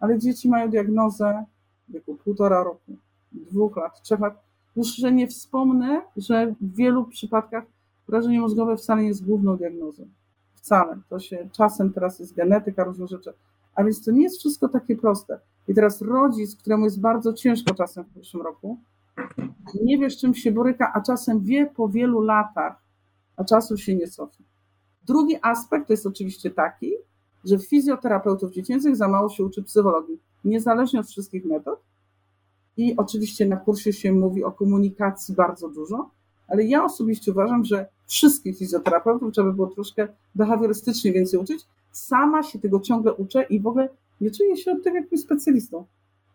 Ale dzieci mają diagnozę wieku półtora roku, dwóch lat, trzech lat. Już, że nie wspomnę, że w wielu przypadkach wrażenie mózgowe wcale nie jest główną diagnozą. Wcale. To się czasem teraz jest genetyka, różne rzeczy. A więc to nie jest wszystko takie proste. I teraz rodzic, któremu jest bardzo ciężko czasem w pierwszym roku, nie wie, z czym się boryka, a czasem wie po wielu latach, a czasu się nie cofnie. Drugi aspekt jest oczywiście taki, że fizjoterapeutów dziecięcych za mało się uczy psychologii, niezależnie od wszystkich metod. I oczywiście na kursie się mówi o komunikacji bardzo dużo, ale ja osobiście uważam, że wszystkich fizjoterapeutów trzeba by było troszkę behawiorystycznie więcej uczyć. Sama się tego ciągle uczę i w ogóle nie czuję się od tego jakimś specjalistą.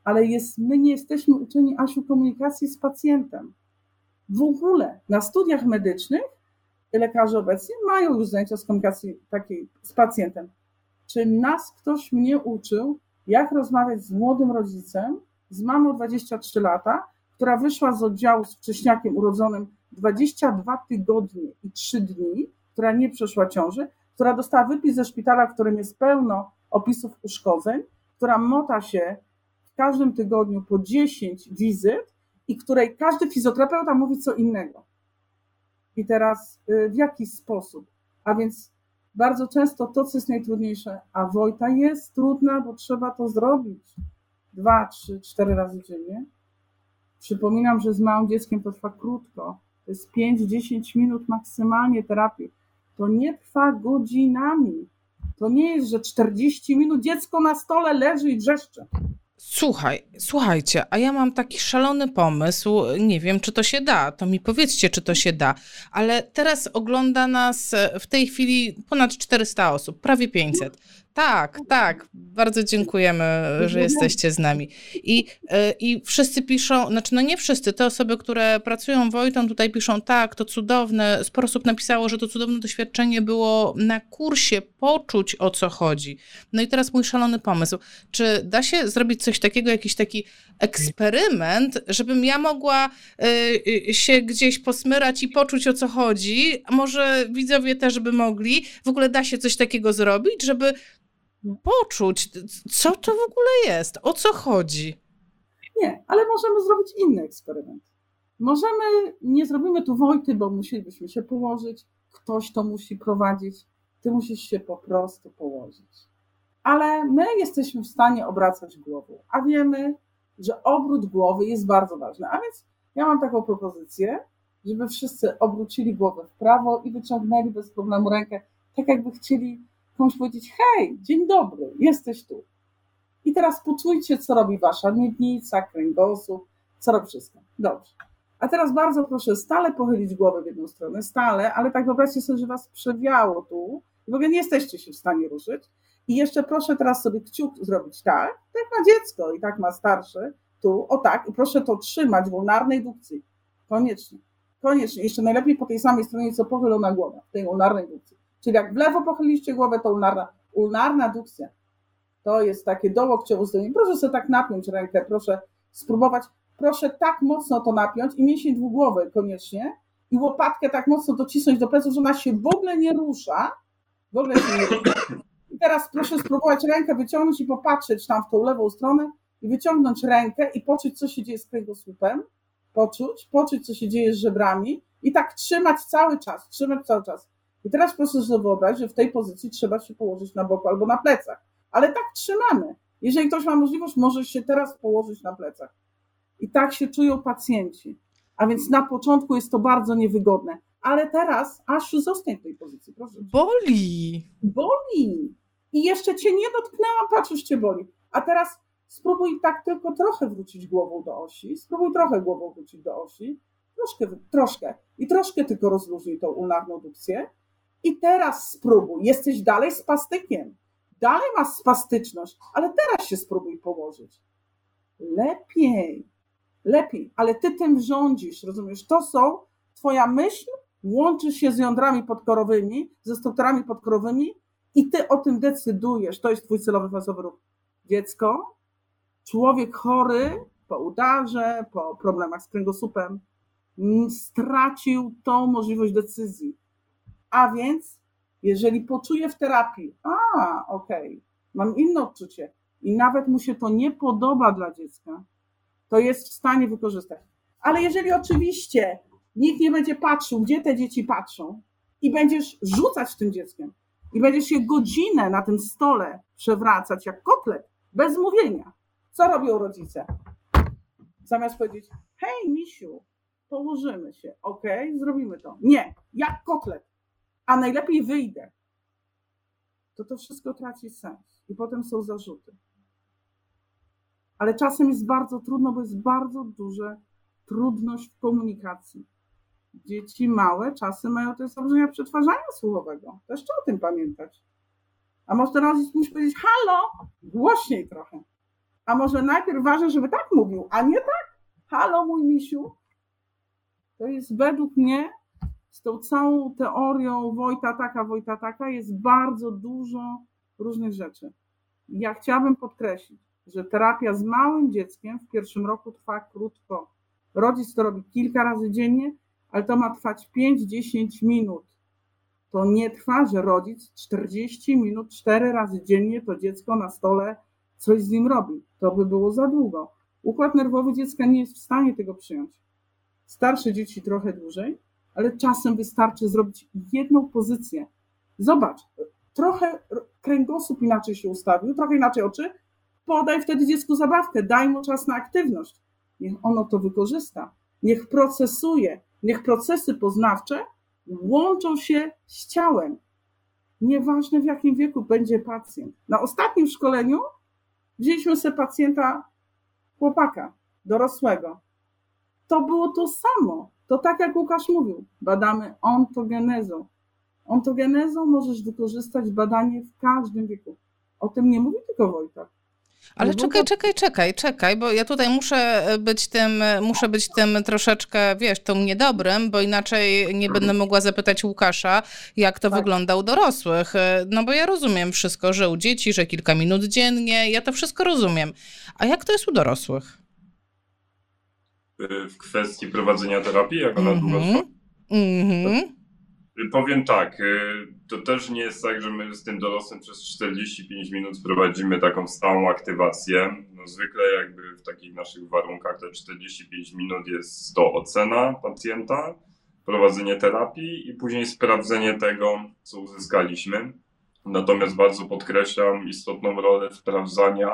Ale jest, my nie jesteśmy uczeni, Asiu, komunikacji z pacjentem. W ogóle na studiach medycznych lekarze obecnie mają już zajęcia z komunikacji takiej z pacjentem. Czy nas ktoś mnie uczył, jak rozmawiać z młodym rodzicem, z mamą 23 lata, która wyszła z oddziału z wcześniakiem urodzonym 22 tygodnie i 3 dni, która nie przeszła ciąży, która dostała wypis ze szpitala, w którym jest pełno opisów uszkodzeń, która mota się w każdym tygodniu po 10 wizyt i której każdy fizjoterapeuta mówi co innego. I teraz y, w jaki sposób? A więc bardzo często to, co jest najtrudniejsze, a Wojta jest trudna, bo trzeba to zrobić dwa, trzy, cztery razy dziennie. Przypominam, że z małym dzieckiem to trwa krótko. To jest 5-10 minut maksymalnie terapii. To nie trwa godzinami. To nie jest, że 40 minut dziecko na stole leży i wrzeszczy. Słuchaj, słuchajcie, a ja mam taki szalony pomysł, nie wiem, czy to się da, to mi powiedzcie, czy to się da, ale teraz ogląda nas w tej chwili ponad 400 osób, prawie 500. Tak, tak. Bardzo dziękujemy, że jesteście z nami. I, e, I wszyscy piszą, znaczy no nie wszyscy, te osoby, które pracują Wojtą tutaj piszą, tak, to cudowne. Sporo osób napisało, że to cudowne doświadczenie było na kursie, poczuć o co chodzi. No i teraz mój szalony pomysł. Czy da się zrobić coś takiego, jakiś taki eksperyment, żebym ja mogła y, się gdzieś posmyrać i poczuć o co chodzi? Może widzowie też by mogli? W ogóle da się coś takiego zrobić, żeby poczuć, co to w ogóle jest, o co chodzi. Nie, ale możemy zrobić inny eksperyment. Możemy, nie zrobimy tu Wojty, bo musielibyśmy się położyć, ktoś to musi prowadzić, ty musisz się po prostu położyć. Ale my jesteśmy w stanie obracać głową, a wiemy, że obrót głowy jest bardzo ważny. A więc ja mam taką propozycję, żeby wszyscy obrócili głowę w prawo i wyciągnęli bez problemu rękę, tak jakby chcieli komuś powiedzieć: Hej, dzień dobry, jesteś tu. I teraz poczujcie, co robi wasza miednica, kręgosłup, co robi wszystko. Dobrze. A teraz bardzo proszę stale pochylić głowę w jedną stronę, stale, ale tak wyobraźcie sobie, że was przewiało tu w ogóle nie jesteście się w stanie ruszyć. I jeszcze proszę teraz sobie kciuk zrobić tak, tak ma dziecko i tak ma starszy, tu, o tak, i proszę to trzymać w ulnarnej dukcji. Koniecznie. Koniecznie. Jeszcze najlepiej po tej samej stronie, co pochylona głowa, w tej ulnarnej dukcji. Czyli jak w lewo pochyliliście głowę, to ulnarna, ulnarna dukcja. To jest takie dołokciowe uzdolnienie. Proszę sobie tak napiąć rękę, proszę spróbować. Proszę tak mocno to napiąć i mięsień dwugłowy koniecznie i łopatkę tak mocno docisnąć do pleców, że ona się w ogóle nie rusza. W ogóle się nie rusza. I teraz proszę spróbować rękę wyciągnąć i popatrzeć tam w tą lewą stronę i wyciągnąć rękę i poczuć, co się dzieje z kręgosłupem. Poczuć, poczuć, co się dzieje z żebrami i tak trzymać cały czas, trzymać cały czas. I teraz proszę sobie wyobrazić, że w tej pozycji trzeba się położyć na boku albo na plecach. Ale tak trzymamy. Jeżeli ktoś ma możliwość, może się teraz położyć na plecach. I tak się czują pacjenci. A więc na początku jest to bardzo niewygodne. Ale teraz, Asiu, zostań w tej pozycji, proszę. Boli. Boli. I jeszcze cię nie dotknęłam, patrz, już cię boli. A teraz spróbuj tak tylko trochę wrócić głową do osi. Spróbuj trochę głową wrócić do osi. Troszkę, troszkę. I troszkę tylko rozluźnij tą ulnarną dukcję. I teraz spróbuj. Jesteś dalej spastykiem. Dalej masz spastyczność, ale teraz się spróbuj położyć. Lepiej. Lepiej, ale ty tym rządzisz, rozumiesz? To są, twoja myśl łączy się z jądrami podkorowymi, ze strukturami podkorowymi i ty o tym decydujesz. To jest twój celowy fazowy ruch. Dziecko, człowiek chory po udarze, po problemach z kręgosłupem, stracił tą możliwość decyzji. A więc, jeżeli poczuję w terapii, a okej, okay, mam inne odczucie i nawet mu się to nie podoba dla dziecka, to jest w stanie wykorzystać. Ale jeżeli oczywiście nikt nie będzie patrzył, gdzie te dzieci patrzą i będziesz rzucać tym dzieckiem i będziesz się godzinę na tym stole przewracać jak kotlet, bez mówienia, co robią rodzice? Zamiast powiedzieć, hej misiu, położymy się, ok, zrobimy to. Nie, jak kotlet, a najlepiej wyjdę. To to wszystko traci sens i potem są zarzuty. Ale czasem jest bardzo trudno, bo jest bardzo duża trudność w komunikacji. Dzieci małe czasem mają te zaburzenia przetwarzania słowowego. Też trzeba o tym pamiętać. A może teraz musisz powiedzieć halo, głośniej trochę. A może najpierw ważne, żeby tak mówił, a nie tak? Halo, mój misiu. To jest według mnie z tą całą teorią Wojta taka, Wojta taka jest bardzo dużo różnych rzeczy. Ja chciałabym podkreślić, że terapia z małym dzieckiem w pierwszym roku trwa krótko. Rodzic to robi kilka razy dziennie, ale to ma trwać 5-10 minut. To nie trwa, że rodzic 40 minut, 4 razy dziennie to dziecko na stole coś z nim robi. To by było za długo. Układ nerwowy dziecka nie jest w stanie tego przyjąć. Starsze dzieci trochę dłużej, ale czasem wystarczy zrobić jedną pozycję. Zobacz, trochę kręgosłup inaczej się ustawił, trochę inaczej oczy. Podaj wtedy dziecku zabawkę, daj mu czas na aktywność. Niech ono to wykorzysta, niech procesuje, niech procesy poznawcze łączą się z ciałem. Nieważne w jakim wieku będzie pacjent. Na ostatnim szkoleniu wzięliśmy sobie pacjenta chłopaka, dorosłego. To było to samo. To tak jak Łukasz mówił, badamy ontogenezą. Ontogenezą możesz wykorzystać badanie w każdym wieku. O tym nie mówi tylko Wojtek. Ale czekaj, czekaj, czekaj, czekaj, bo ja tutaj muszę być tym, muszę być tym troszeczkę, wiesz, tą niedobrym, bo inaczej nie będę mogła zapytać Łukasza, jak to tak. wygląda u dorosłych. No bo ja rozumiem wszystko, że u dzieci, że kilka minut dziennie, ja to wszystko rozumiem. A jak to jest u dorosłych? W kwestii prowadzenia terapii, jak ona mm -hmm. długo trwa? Mm Powiem tak, y, to też nie jest tak, że my z tym dorosłym przez 45 minut prowadzimy taką stałą aktywację. No zwykle jakby w takich naszych warunkach te 45 minut jest to ocena pacjenta, prowadzenie terapii i później sprawdzenie tego, co uzyskaliśmy. Natomiast bardzo podkreślam istotną rolę sprawdzania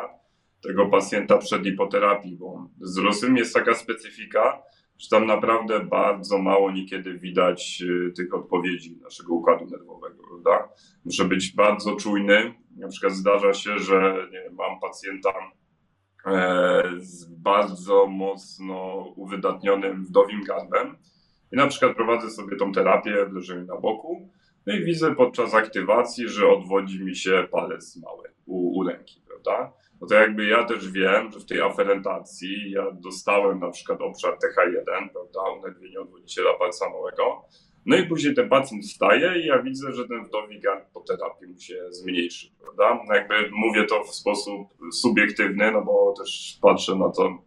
tego pacjenta przed hipoterapii, bo z dorosłym jest taka specyfika, że tam naprawdę bardzo mało niekiedy widać y, tych odpowiedzi naszego układu nerwowego, prawda? Muszę być bardzo czujny. Na przykład zdarza się, że nie, mam pacjenta e, z bardzo mocno uwydatnionym wdowim gardłem i na przykład prowadzę sobie tą terapię w leżeniu na boku no i widzę podczas aktywacji, że odwodzi mi się palec mały u, u ręki, prawda? No to jakby ja też wiem, że w tej aferentacji ja dostałem na przykład obszar TH1, prawda, unędwienie odwodziciela palca małego, no i później ten pacjent wstaje i ja widzę, że ten wdowi gard po terapii mu się zmniejszy, prawda? No jakby mówię to w sposób subiektywny, no bo też patrzę na to,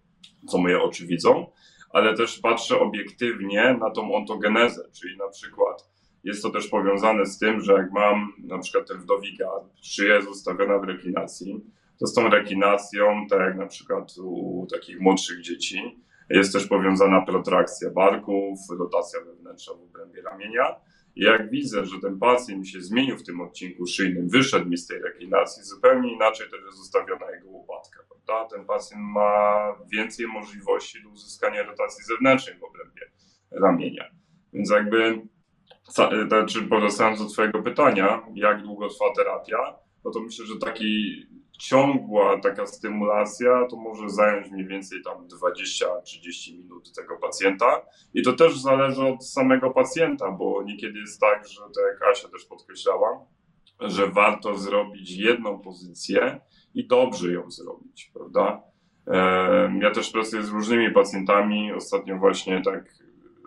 co moje oczy widzą, ale też patrzę obiektywnie na tą ontogenezę, czyli na przykład jest to też powiązane z tym, że jak mam na przykład ten wdowi gard, szyja jest ustawiona w reklinacji, to z tą rekinacją, tak jak na przykład u takich młodszych dzieci, jest też powiązana protrakcja barków, rotacja wewnętrzna w obrębie ramienia. I jak widzę, że ten pacjent się zmienił w tym odcinku szyjnym, wyszedł mi z tej reklinacji, zupełnie inaczej też jest ustawiona jego łopatka. Prawda? Ten pacjent ma więcej możliwości do uzyskania rotacji zewnętrznej w obrębie ramienia. Więc jakby, czy powracając do Twojego pytania, jak długo trwa terapia, no to myślę, że taki ciągła taka stymulacja to może zająć mniej więcej tam 20-30 minut tego pacjenta. I to też zależy od samego pacjenta, bo niekiedy jest tak, że tak jak Asia też podkreślała, że warto zrobić jedną pozycję i dobrze ją zrobić, prawda? Ja też pracuję z różnymi pacjentami. Ostatnio właśnie tak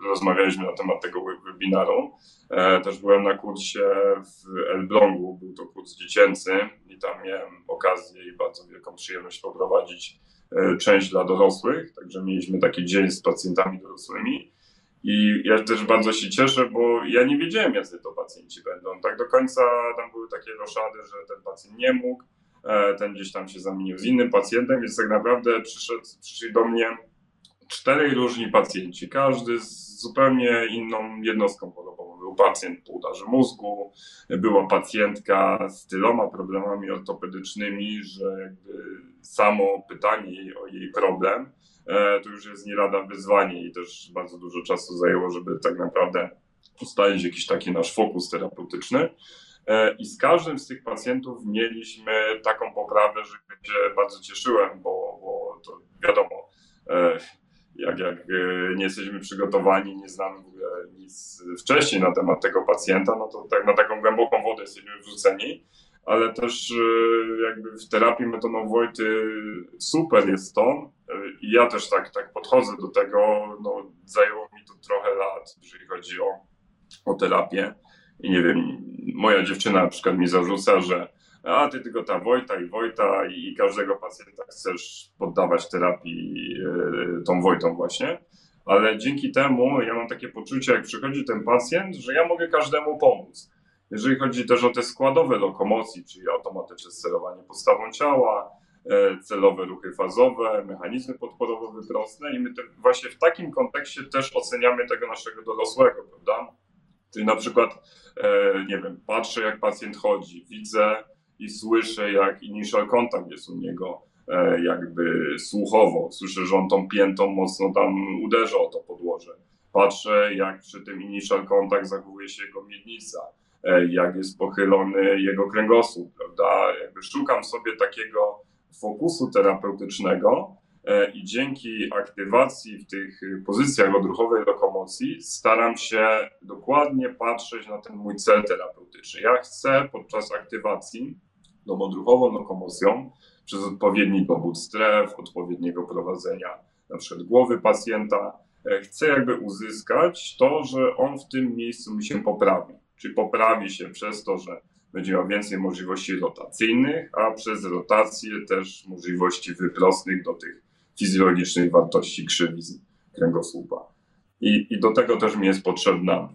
rozmawialiśmy na temat tego webinaru. E, też byłem na kursie w Elblągu, był to kurs dziecięcy i tam miałem okazję i bardzo wielką przyjemność poprowadzić e, część dla dorosłych, także mieliśmy taki dzień z pacjentami dorosłymi. I ja też bardzo się cieszę, bo ja nie wiedziałem, jacy to pacjenci będą. Tak do końca tam były takie roszady, że ten pacjent nie mógł, e, ten gdzieś tam się zamienił z innym pacjentem, więc tak naprawdę przyszedł, przyszli do mnie czterej różni pacjenci, każdy z zupełnie inną jednostką chorobową. Pacjent po udarze mózgu, była pacjentka z tyloma problemami ortopedycznymi, że jakby samo pytanie o jej problem e, to już jest nie lada wyzwanie i też bardzo dużo czasu zajęło, żeby tak naprawdę ustalić jakiś taki nasz fokus terapeutyczny. E, I z każdym z tych pacjentów mieliśmy taką poprawę, że się bardzo cieszyłem, bo, bo to wiadomo, e, jak, jak e, nie jesteśmy przygotowani, nie znamy w ogóle nic wcześniej na temat tego pacjenta, no to tak na taką głęboką wodę jesteśmy wrzuceni, ale też jakby w terapii metodą Wojty super jest to i ja też tak, tak podchodzę do tego, no zajęło mi to trochę lat, jeżeli chodzi o, o terapię. I nie wiem, moja dziewczyna na przykład mi zarzuca, że a ty tylko ta Wojta i Wojta i każdego pacjenta chcesz poddawać terapii e, tą Wojtą właśnie. Ale dzięki temu ja mam takie poczucie, jak przychodzi ten pacjent, że ja mogę każdemu pomóc. Jeżeli chodzi też o te składowe lokomocji, czyli automatyczne sterowanie postawą ciała, e, celowe ruchy fazowe, mechanizmy podporowo-wyprostne i my te, właśnie w takim kontekście też oceniamy tego naszego dorosłego, prawda? Czyli na przykład, e, nie wiem, patrzę jak pacjent chodzi, widzę i słyszę jak initial contact jest u niego e, jakby słuchowo. Słyszę, że on tą piętą mocno tam uderza o to podłoże. Patrzę jak przy tym initial contact zachowuje się jego miednica, e, jak jest pochylony jego kręgosłup, prawda? Jakby szukam sobie takiego fokusu terapeutycznego, E, i dzięki aktywacji w tych pozycjach odruchowej lokomocji staram się dokładnie patrzeć na ten mój cel terapeutyczny. Ja chcę podczas aktywacji tą odruchową lokomocją przez odpowiedni dobór stref, odpowiedniego prowadzenia na przykład głowy pacjenta, e, chcę jakby uzyskać to, że on w tym miejscu mi się poprawi. Czyli poprawi się przez to, że będzie miał więcej możliwości rotacyjnych, a przez rotację też możliwości wyprostnych do tych fizjologicznej wartości krzywizn kręgosłupa. I, I do tego też mi jest potrzebna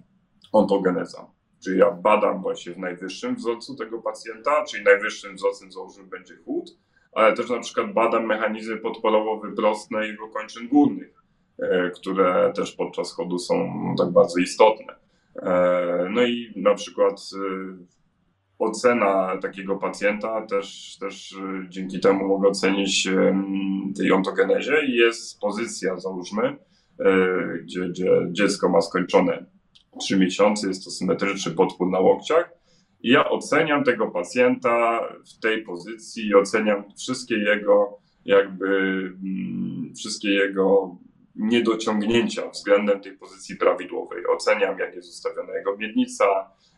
ontogeneza. Czyli ja badam właśnie w najwyższym wzorcu tego pacjenta, czyli najwyższym wzorcem załóżmy będzie chód, ale też na przykład badam mechanizmy podporowo-wyprostne jego kończyn górnych, e, które też podczas chodu są tak bardzo istotne. E, no i na przykład e, ocena takiego pacjenta też, też dzięki temu mogę ocenić tej ontogenezie i jest pozycja, załóżmy, gdzie, gdzie dziecko ma skończone 3 miesiące, jest to symetryczny podpór na łokciach i ja oceniam tego pacjenta w tej pozycji oceniam wszystkie jego jakby mm, wszystkie jego niedociągnięcia względem tej pozycji prawidłowej. Oceniam, jak jest ustawiona jego miednica,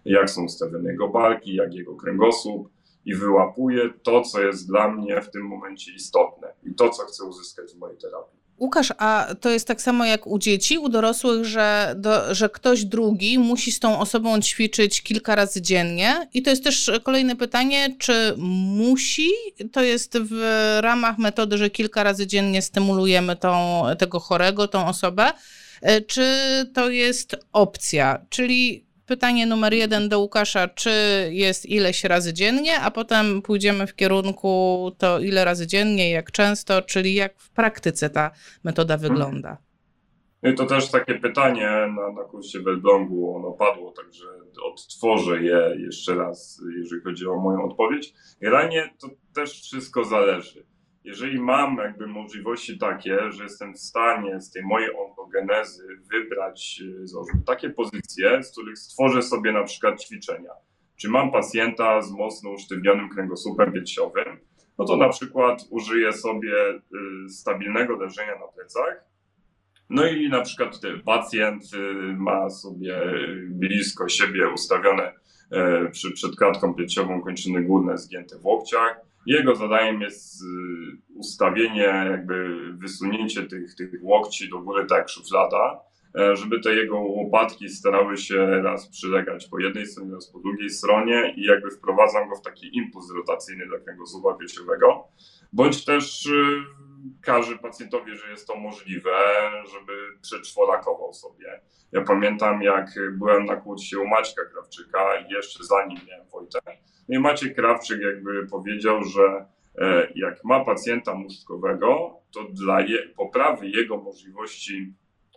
jak są ustawione jego barki, jak jego kręgosłup i wyłapuję to, co jest dla mnie w tym momencie istotne i to, co chcę uzyskać w mojej terapii. Łukasz, a to jest tak samo jak u dzieci, u dorosłych, że, do, że ktoś drugi musi z tą osobą ćwiczyć kilka razy dziennie? I to jest też kolejne pytanie, czy musi? To jest w ramach metody, że kilka razy dziennie stymulujemy tą, tego chorego, tą osobę, e, czy to jest opcja? Czyli pytanie numer jeden do Łukasza, czy jest ileś razy dziennie, a potem pójdziemy w kierunku to ile razy dziennie, jak często, czyli jak w praktyce ta metoda mhm. wygląda. No i to też takie pytanie na, na kursie w Elblągu, ono padło, także odtworzę je jeszcze raz, jeżeli chodzi o moją odpowiedź. Generalnie to też wszystko zależy jeżeli mam jakby możliwości takie, że jestem w stanie z tej mojej ontogenezy wybrać e, takie pozycje, z których stworzę sobie na przykład ćwiczenia. Czy mam pacjenta z mocno usztywnionym kręgosłupem piersiowym, no to na przykład użyję sobie e, stabilnego leżenia na plecach. No i na przykład pacjent e, ma sobie blisko siebie ustawione przy, przed klatką piersiową kończyny górne zgięte w łokciach jego zadaniem jest y, ustawienie, jakby wysunięcie tych, tych łokci do góry tak jak szuflada, e, żeby te jego łopatki starały się raz przylegać po jednej stronie, raz po drugiej stronie i jakby wprowadzam go w taki impuls rotacyjny dla kręgosłupa piersiowego, bądź też y, każe pacjentowi, że jest to możliwe, żeby przeczworakował sobie. Ja pamiętam, jak byłem na kłócie u Maćka Krawczyka jeszcze zanim miałem Wojtę, no i Krawczyk jakby powiedział, że e, jak ma pacjenta mózgowego, to dla je, poprawy jego możliwości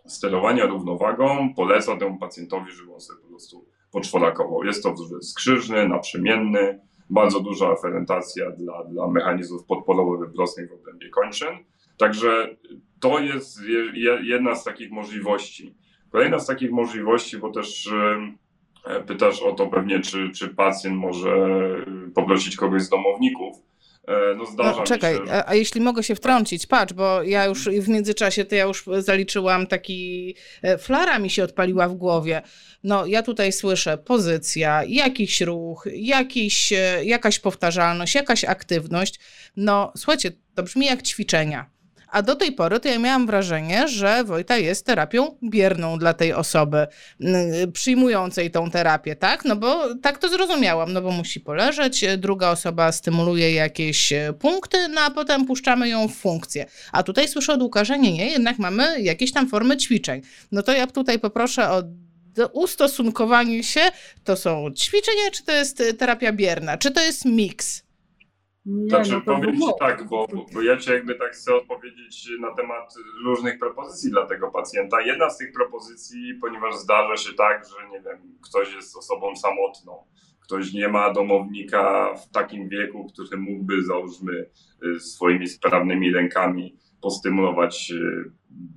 sterowania równowagą poleca temu pacjentowi, żeby on sobie po prostu poczworakował. Jest to wzór skrzyżny, naprzemienny, bardzo duża aferentacja dla, dla mechanizmów podporowych wyprostnej w obrębie kończyn. Także to jest jedna z takich możliwości. Kolejna z takich możliwości, bo też pytasz o to pewnie, czy, czy pacjent może poprosić kogoś z domowników. E, no zdarza no, czekaj, się, że... a, jeśli mogę się wtrącić, patrz, bo ja już w międzyczasie, to ja już zaliczyłam taki, e, flara mi się odpaliła w głowie. No ja tutaj słyszę pozycja, jakiś ruch, jakiś, jakaś powtarzalność, jakaś aktywność. No słuchajcie, to brzmi jak ćwiczenia. A do tej pory to ja miałam wrażenie, że Wojta jest terapią bierną dla tej osoby przyjmującej tą terapię, tak? No bo tak to zrozumiałam, no bo musi poleżeć, druga osoba stymuluje jakieś e, punkty, no a potem puszczamy ją w funkcję. A tutaj słyszę od Łukasza, nie, nie, jednak mamy jakieś tam formy ćwiczeń. No to ja tutaj poproszę o ustosunkowanie się, to są ćwiczenia, czy to jest e, terapia bierna, czy to jest miks? Nie, znaczy, no powiem Ci tak, bo, bo ja Ci jakby tak chcę odpowiedzieć na temat różnych propozycji dla tego pacjenta. Jedna z tych propozycji, ponieważ zdarza się tak, że nie wiem, ktoś jest osobą samotną, ktoś nie ma domownika w takim wieku, który mógłby, załóżmy, y, swoimi sprawnymi rękami postymulować y,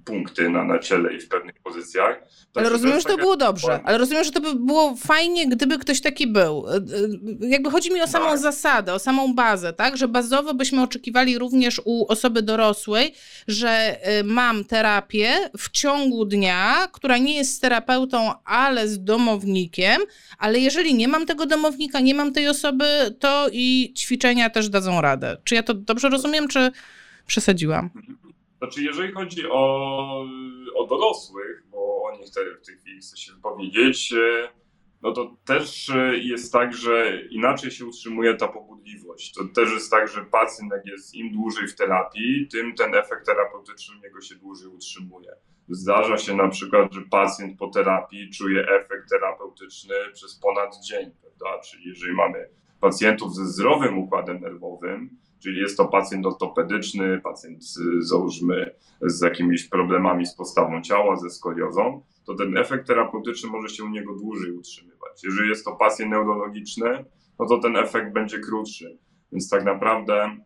punkty na, na ciele i w pewnych pozycjach. Tak, ale rozumiem, że to taka... było dobrze, ale rozumiem, że to by było fajnie, gdyby ktoś taki był. Y, y, jakby chodzi mi o samą tak. zasadę, o samą bazę, tak? Że bazowo byśmy oczekiwali również u osoby dorosłej, że mam terapię w ciągu dnia, która nie jest z terapeutą, ale z domownikiem, ale jeżeli nie mam tego domownika, nie mam tej osoby, to i ćwiczenia też dadzą radę. Czy ja to dobrze rozumiem, czy przesadziłam. Znaczy, jeżeli chodzi o, o dorosłych, bo o nich w tej chwili chcę się wypowiedzieć, e, no to też e, jest tak, że inaczej się utrzymuje ta pobudliwość. To też jest tak, że pacjent jak jest im dłużej w terapii, tym ten efekt terapeutyczny u niego się dłużej utrzymuje. Zdarza się na przykład, że pacjent po terapii czuje efekt terapeutyczny przez ponad dzień, prawda? Czyli jeżeli mamy pacjentów ze zdrowym układem nerwowym, Czyli jest to pacjent ortopedyczny, pacjent załóżmy z jakimiś problemami z postawą ciała, ze skoliozą, to ten efekt terapeutyczny może się u niego dłużej utrzymywać. Jeżeli jest to pacjent neurologiczny, no to ten efekt będzie krótszy. Więc tak naprawdę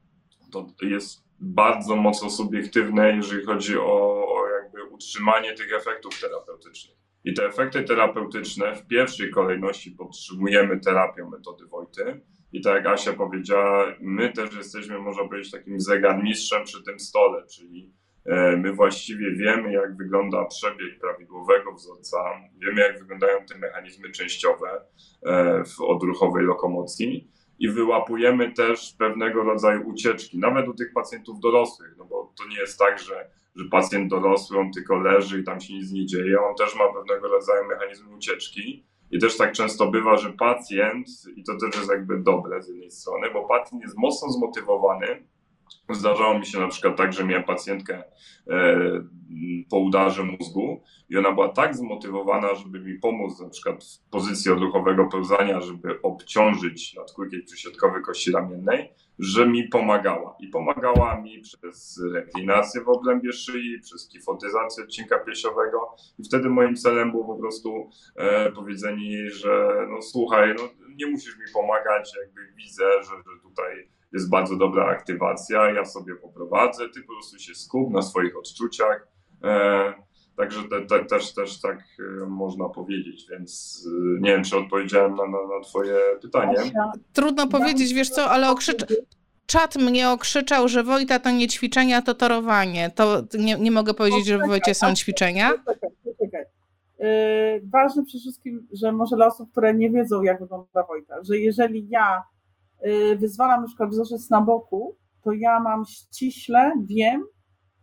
to jest bardzo mocno subiektywne, jeżeli chodzi o, o jakby utrzymanie tych efektów terapeutycznych. I te efekty terapeutyczne w pierwszej kolejności podtrzymujemy terapią metody Wojty, i tak jak Asia powiedziała, my też jesteśmy, można powiedzieć, takim zegarmistrzem przy tym stole, czyli e, my właściwie wiemy, jak wygląda przebieg prawidłowego wzorca, wiemy, jak wyglądają te mechanizmy częściowe e, w odruchowej lokomocji i wyłapujemy też pewnego rodzaju ucieczki, nawet u tych pacjentów dorosłych, no bo to nie jest tak, że, że pacjent dorosły, on tylko leży i tam się nic nie dzieje, on też ma pewnego rodzaju mechanizmy ucieczki i też tak często bywa, że pacjent, i to też jest jakby dobre z jednej strony, bo pacjent jest mocno zmotywowany. Zdarzało mi się na przykład tak, że miałem pacjentkę e, po udarze mózgu i ona była tak zmotywowana, żeby mi pomóc na przykład w pozycji odruchowego pełzania, żeby obciążyć nadkórkieć przysiadkowy kości ramiennej, że mi pomagała. I pomagała mi przez reklinację w obrębie szyi, przez kifotyzację odcinka piesiowego. I wtedy moim celem było po prostu e, powiedzenie jej, że no słuchaj, no, nie musisz mi pomagać, jakby widzę, że, że tutaj jest bardzo dobra aktywacja, ja sobie poprowadzę, ty po prostu się skup na swoich odczuciach. E, Także te, te, też, też tak e, można powiedzieć, więc e, nie wiem, czy odpowiedziałem na, na, na twoje pytanie. Trudno powiedzieć, wiesz co, ale okrzycz... czat mnie okrzyczał, że Wojta to nie ćwiczenia, to torowanie. To nie, nie mogę powiedzieć, że w Wojcie są ćwiczenia. Yy, ważne przede wszystkim, że może dla osób, które nie wiedzą, jak wygląda Wojta, że jeżeli ja wyzwalam na przykład wzorzec na boku, to ja mam ściśle, wiem,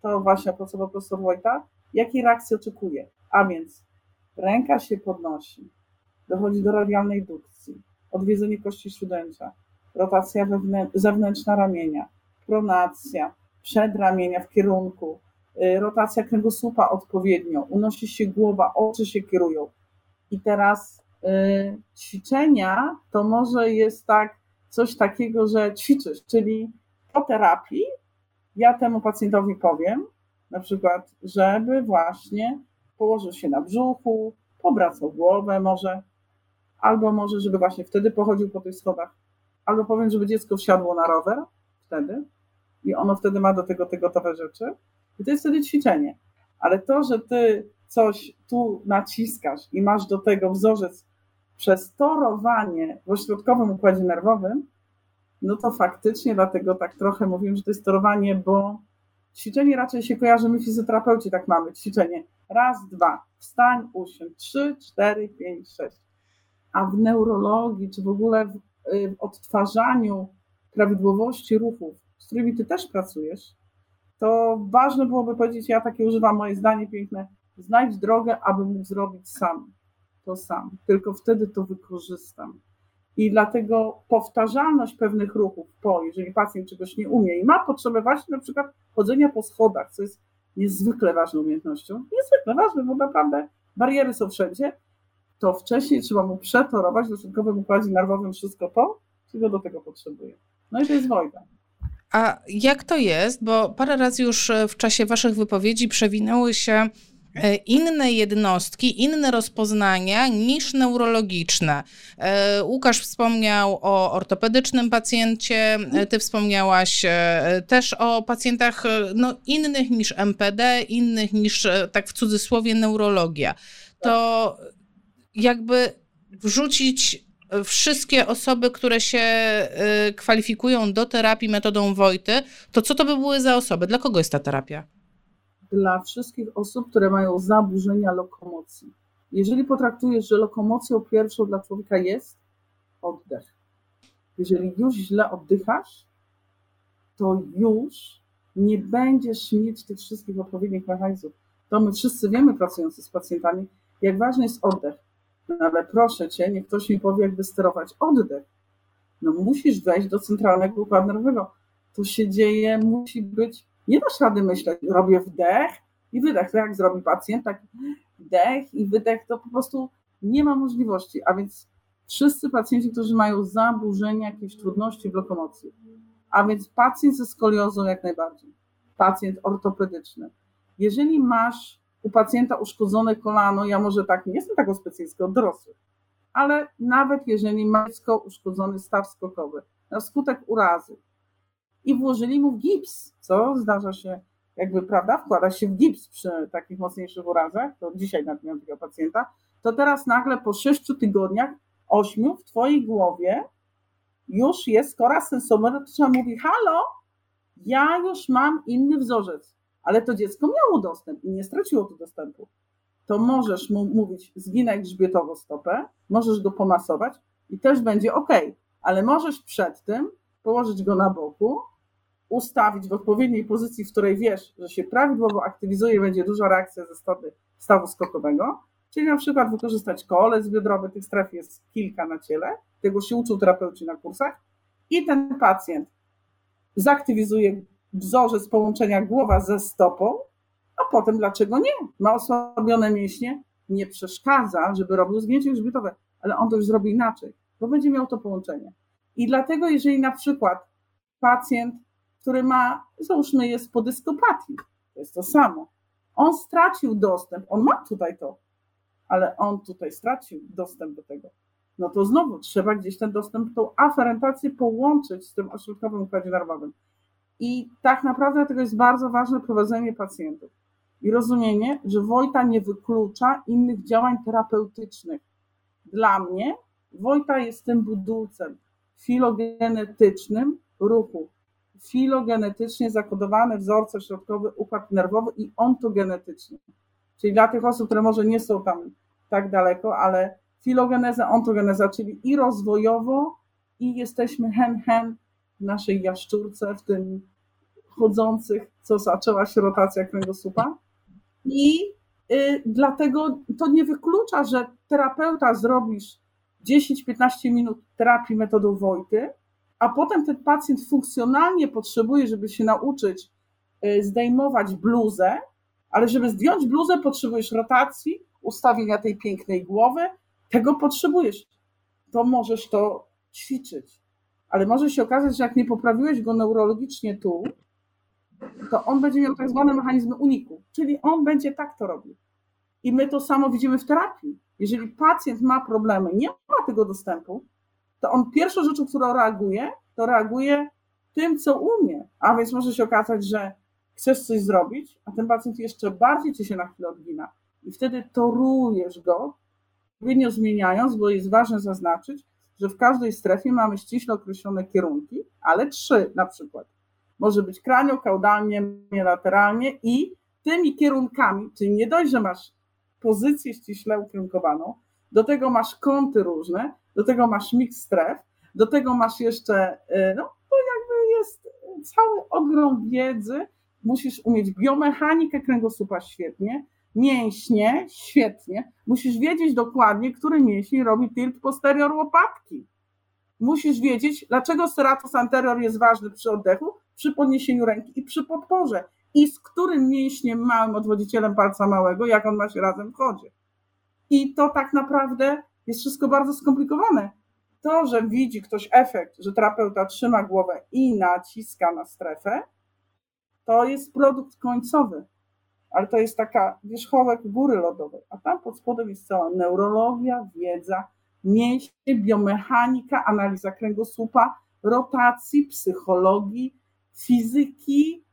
to właśnie profesor, profesor Wojta, jakiej reakcji oczekuje. A więc ręka się podnosi, dochodzi do radialnej dukcji, odwiedzenie kości śródęcia, rotacja zewnętrzna ramienia, pronacja, przedramienia w kierunku, y, rotacja kręgosłupa odpowiednio, unosi się głowa, oczy się kierują. I teraz y, ćwiczenia to może jest tak coś takiego, że ćwiczysz, czyli po terapii ja temu pacjentowi powiem, na przykład, żeby właśnie położył się na brzuchu, obracał głowę może, albo może, żeby właśnie wtedy pochodził po tych schodach, albo powiem, żeby dziecko wsiadło na rower wtedy i ono wtedy ma do tego te gotowe rzeczy i to jest wtedy ćwiczenie. Ale to, że ty coś tu naciskasz i masz do tego wzorzec przez torowanie w ośrodkowym układzie nerwowym, no to faktycznie dlatego tak trochę mówimy, że to jest torowanie, bo ćwiczenie raczej się kojarzy, my fizjoterapeuci tak mamy, ćwiczenie raz, dwa, wstań, usiądź, trzy, cztery, pięć, sześć. A w neurologii, czy w ogóle w, y, w odtwarzaniu prawidłowości ruchów, z którymi ty też pracujesz, to ważne byłoby powiedzieć, ja takie używam moje zdanie piękne, znajdź drogę, aby mógł zrobić sam to sam, tylko wtedy to wykorzystam. I dlatego powtarzalność pewnych ruchów po, jeżeli pacjent czegoś nie umie i ma potrzebę właśnie na przykład chodzenia po schodach, co jest niezwykle ważną umiejętnością, niezwykle ważne, bo naprawdę bariery są wszędzie, to wcześniej trzeba mu przetorować w środkowym układzie nerwowym wszystko to, czego do tego potrzebuje. No i to jest wojna. A jak to jest? Bo parę razy już w czasie Waszych wypowiedzi przewinęły się inne jednostki, inne rozpoznania niż neurologiczne. E, Łukasz wspomniał o ortopedycznym pacjencie, e, ty wspomniałaś też o pacjentach no, innych niż MPD, innych niż tak w cudzysłowie neurologia. To jakby wrzucić wszystkie osoby, które się kwalifikują do terapii metodą Wojty, to co to by były za osoby? Dla kogo jest ta terapia? Dla wszystkich osób, które mają zaburzenia lokomocji. Jeżeli potraktujesz, że lokomocją pierwszą dla człowieka jest oddech. Jeżeli już źle oddychasz, to już nie będziesz mieć tych wszystkich odpowiednich mechanizmów. To my wszyscy wiemy, pracując z pacjentami, jak ważny jest oddech. No ale proszę cię, niech ktoś mi powie, jak wysterować oddech. No musisz wejść do centralnego układu nerwowego. To się dzieje, musi być nie dasz rady myśleć, robię wdech i wydech. To jak zrobi pacjent, tak wdech i wydech, to po prostu nie ma możliwości. A więc wszyscy pacjenci, którzy mają zaburzenia, jakieś trudności w lokomocji, a więc pacjent ze skoliozą jak najbardziej, pacjent ortopedyczny. Jeżeli masz u pacjenta uszkodzone kolano, ja może tak, nie jestem taką specjalistką od dorosłych, ale nawet jeżeli ma dziecko uszkodzony staw skokowy na skutek urazy, i włożyli mu w gips, co zdarza się, jakby, prawda, wkłada się w gips przy takich mocniejszych urazach, to dzisiaj nawet miałem takiego pacjenta, to teraz nagle po sześciu tygodniach, ośmiu, w twojej głowie już jest kora sensoryczna, mówi, halo, ja już mam inny wzorzec, ale to dziecko miało dostęp i nie straciło tu dostępu. To możesz mu mówić, zginaj grzbietowo stopę, możesz go pomasować i też będzie ok, ale możesz przed tym położyć go na boku, ustawić w odpowiedniej pozycji, w której wiesz, że się prawidłowo aktywizuje będzie duża reakcja ze strony stawu skokowego, czyli na przykład wykorzystać kolec biodrowy, tych stref jest kilka na ciele, tego się uczył terapeuci na kursach i ten pacjent zaktywizuje wzorzec połączenia głowa ze stopą, a potem dlaczego nie? Ma osłabione mięśnie, nie przeszkadza, żeby robił zgięcie grzbietowe, ale on to już zrobi inaczej, bo będzie miał to połączenie. I dlatego, jeżeli na przykład pacjent, który ma, załóżmy, jest po dyskopatii, to jest to samo, on stracił dostęp, on ma tutaj to, ale on tutaj stracił dostęp do tego, no to znowu trzeba gdzieś ten dostęp, tą aferentację połączyć z tym ośrodkowym układzie nerwowym. I tak naprawdę dlatego jest bardzo ważne prowadzenie pacjentów i rozumienie, że Wojta nie wyklucza innych działań terapeutycznych. Dla mnie Wojta jest tym budulcem, filogenetycznym ruchu. Filogenetycznie zakodowany wzorce środkowy układ nerwowy i ontogenetyczny. Czyli dla tych osób, które może nie są tam tak daleko, ale filogeneza, ontogeneza, czyli i rozwojowo, i jesteśmy hen-hen w naszej jaszczurce, w tym chodzących, co zaczęła się rotacja kręgosłupa. I y, dlatego to nie wyklucza, że terapeuta zrobisz 10-15 minut terapii metodą Wojty, a potem ten pacjent funkcjonalnie potrzebuje, żeby się nauczyć y, zdejmować bluzę, ale żeby zdjąć bluzę, potrzebujesz rotacji, ustawienia tej pięknej głowy, tego potrzebujesz. To możesz to ćwiczyć. ale może się okazać, że jak nie poprawiłeś go neurologicznie tu, to on będzie miał tak zwane mechanizmy uniku, czyli on będzie tak to robił. I my to samo widzimy w terapii. Jeżeli pacjent ma problemy, nie ma tego dostępu, to on pierwszą rzeczą, którą reaguje, to reaguje tym, co umie. A więc może się okazać, że chcesz coś zrobić, a ten pacjent jeszcze bardziej ci się na chwilę odgina. I wtedy torujesz go, odpowiednio zmieniając, bo jest ważne zaznaczyć, że w każdej strefie mamy ściśle określone kierunki, ale trzy na przykład. Może być kranio, kaudalnie, lateralnie i tymi kierunkami, czyli nie dość, że masz pozycję ściśle ukierunkowaną, do tego masz kąty różne, do tego masz miks stref, do tego masz jeszcze, y, no to jakby jest cały ogrom wiedzy, musisz umieć biomechanikę kręgosłupa świetnie, mięśnie świetnie, musisz wiedzieć dokładnie, który mięsień robi tilt posterior łopatki. Musisz wiedzieć, dlaczego serratus anterior jest ważny przy oddechu, przy podniesieniu ręki i przy podporze. I z którym mięśniem małym odwodzicielem palca małego, jak on ma się razem w chodzie. I to tak naprawdę jest wszystko bardzo skomplikowane. To, że widzi ktoś efekt, że terapeuta trzyma głowę i naciska na strefę, to jest produkt końcowy, ale to jest taka wierzchołek góry lodowej, a tam pod spodem jest cała neurologia, wiedza, mięśnie, biomechanika, analiza kręgosłupa, rotacji, psychologii, fizyki,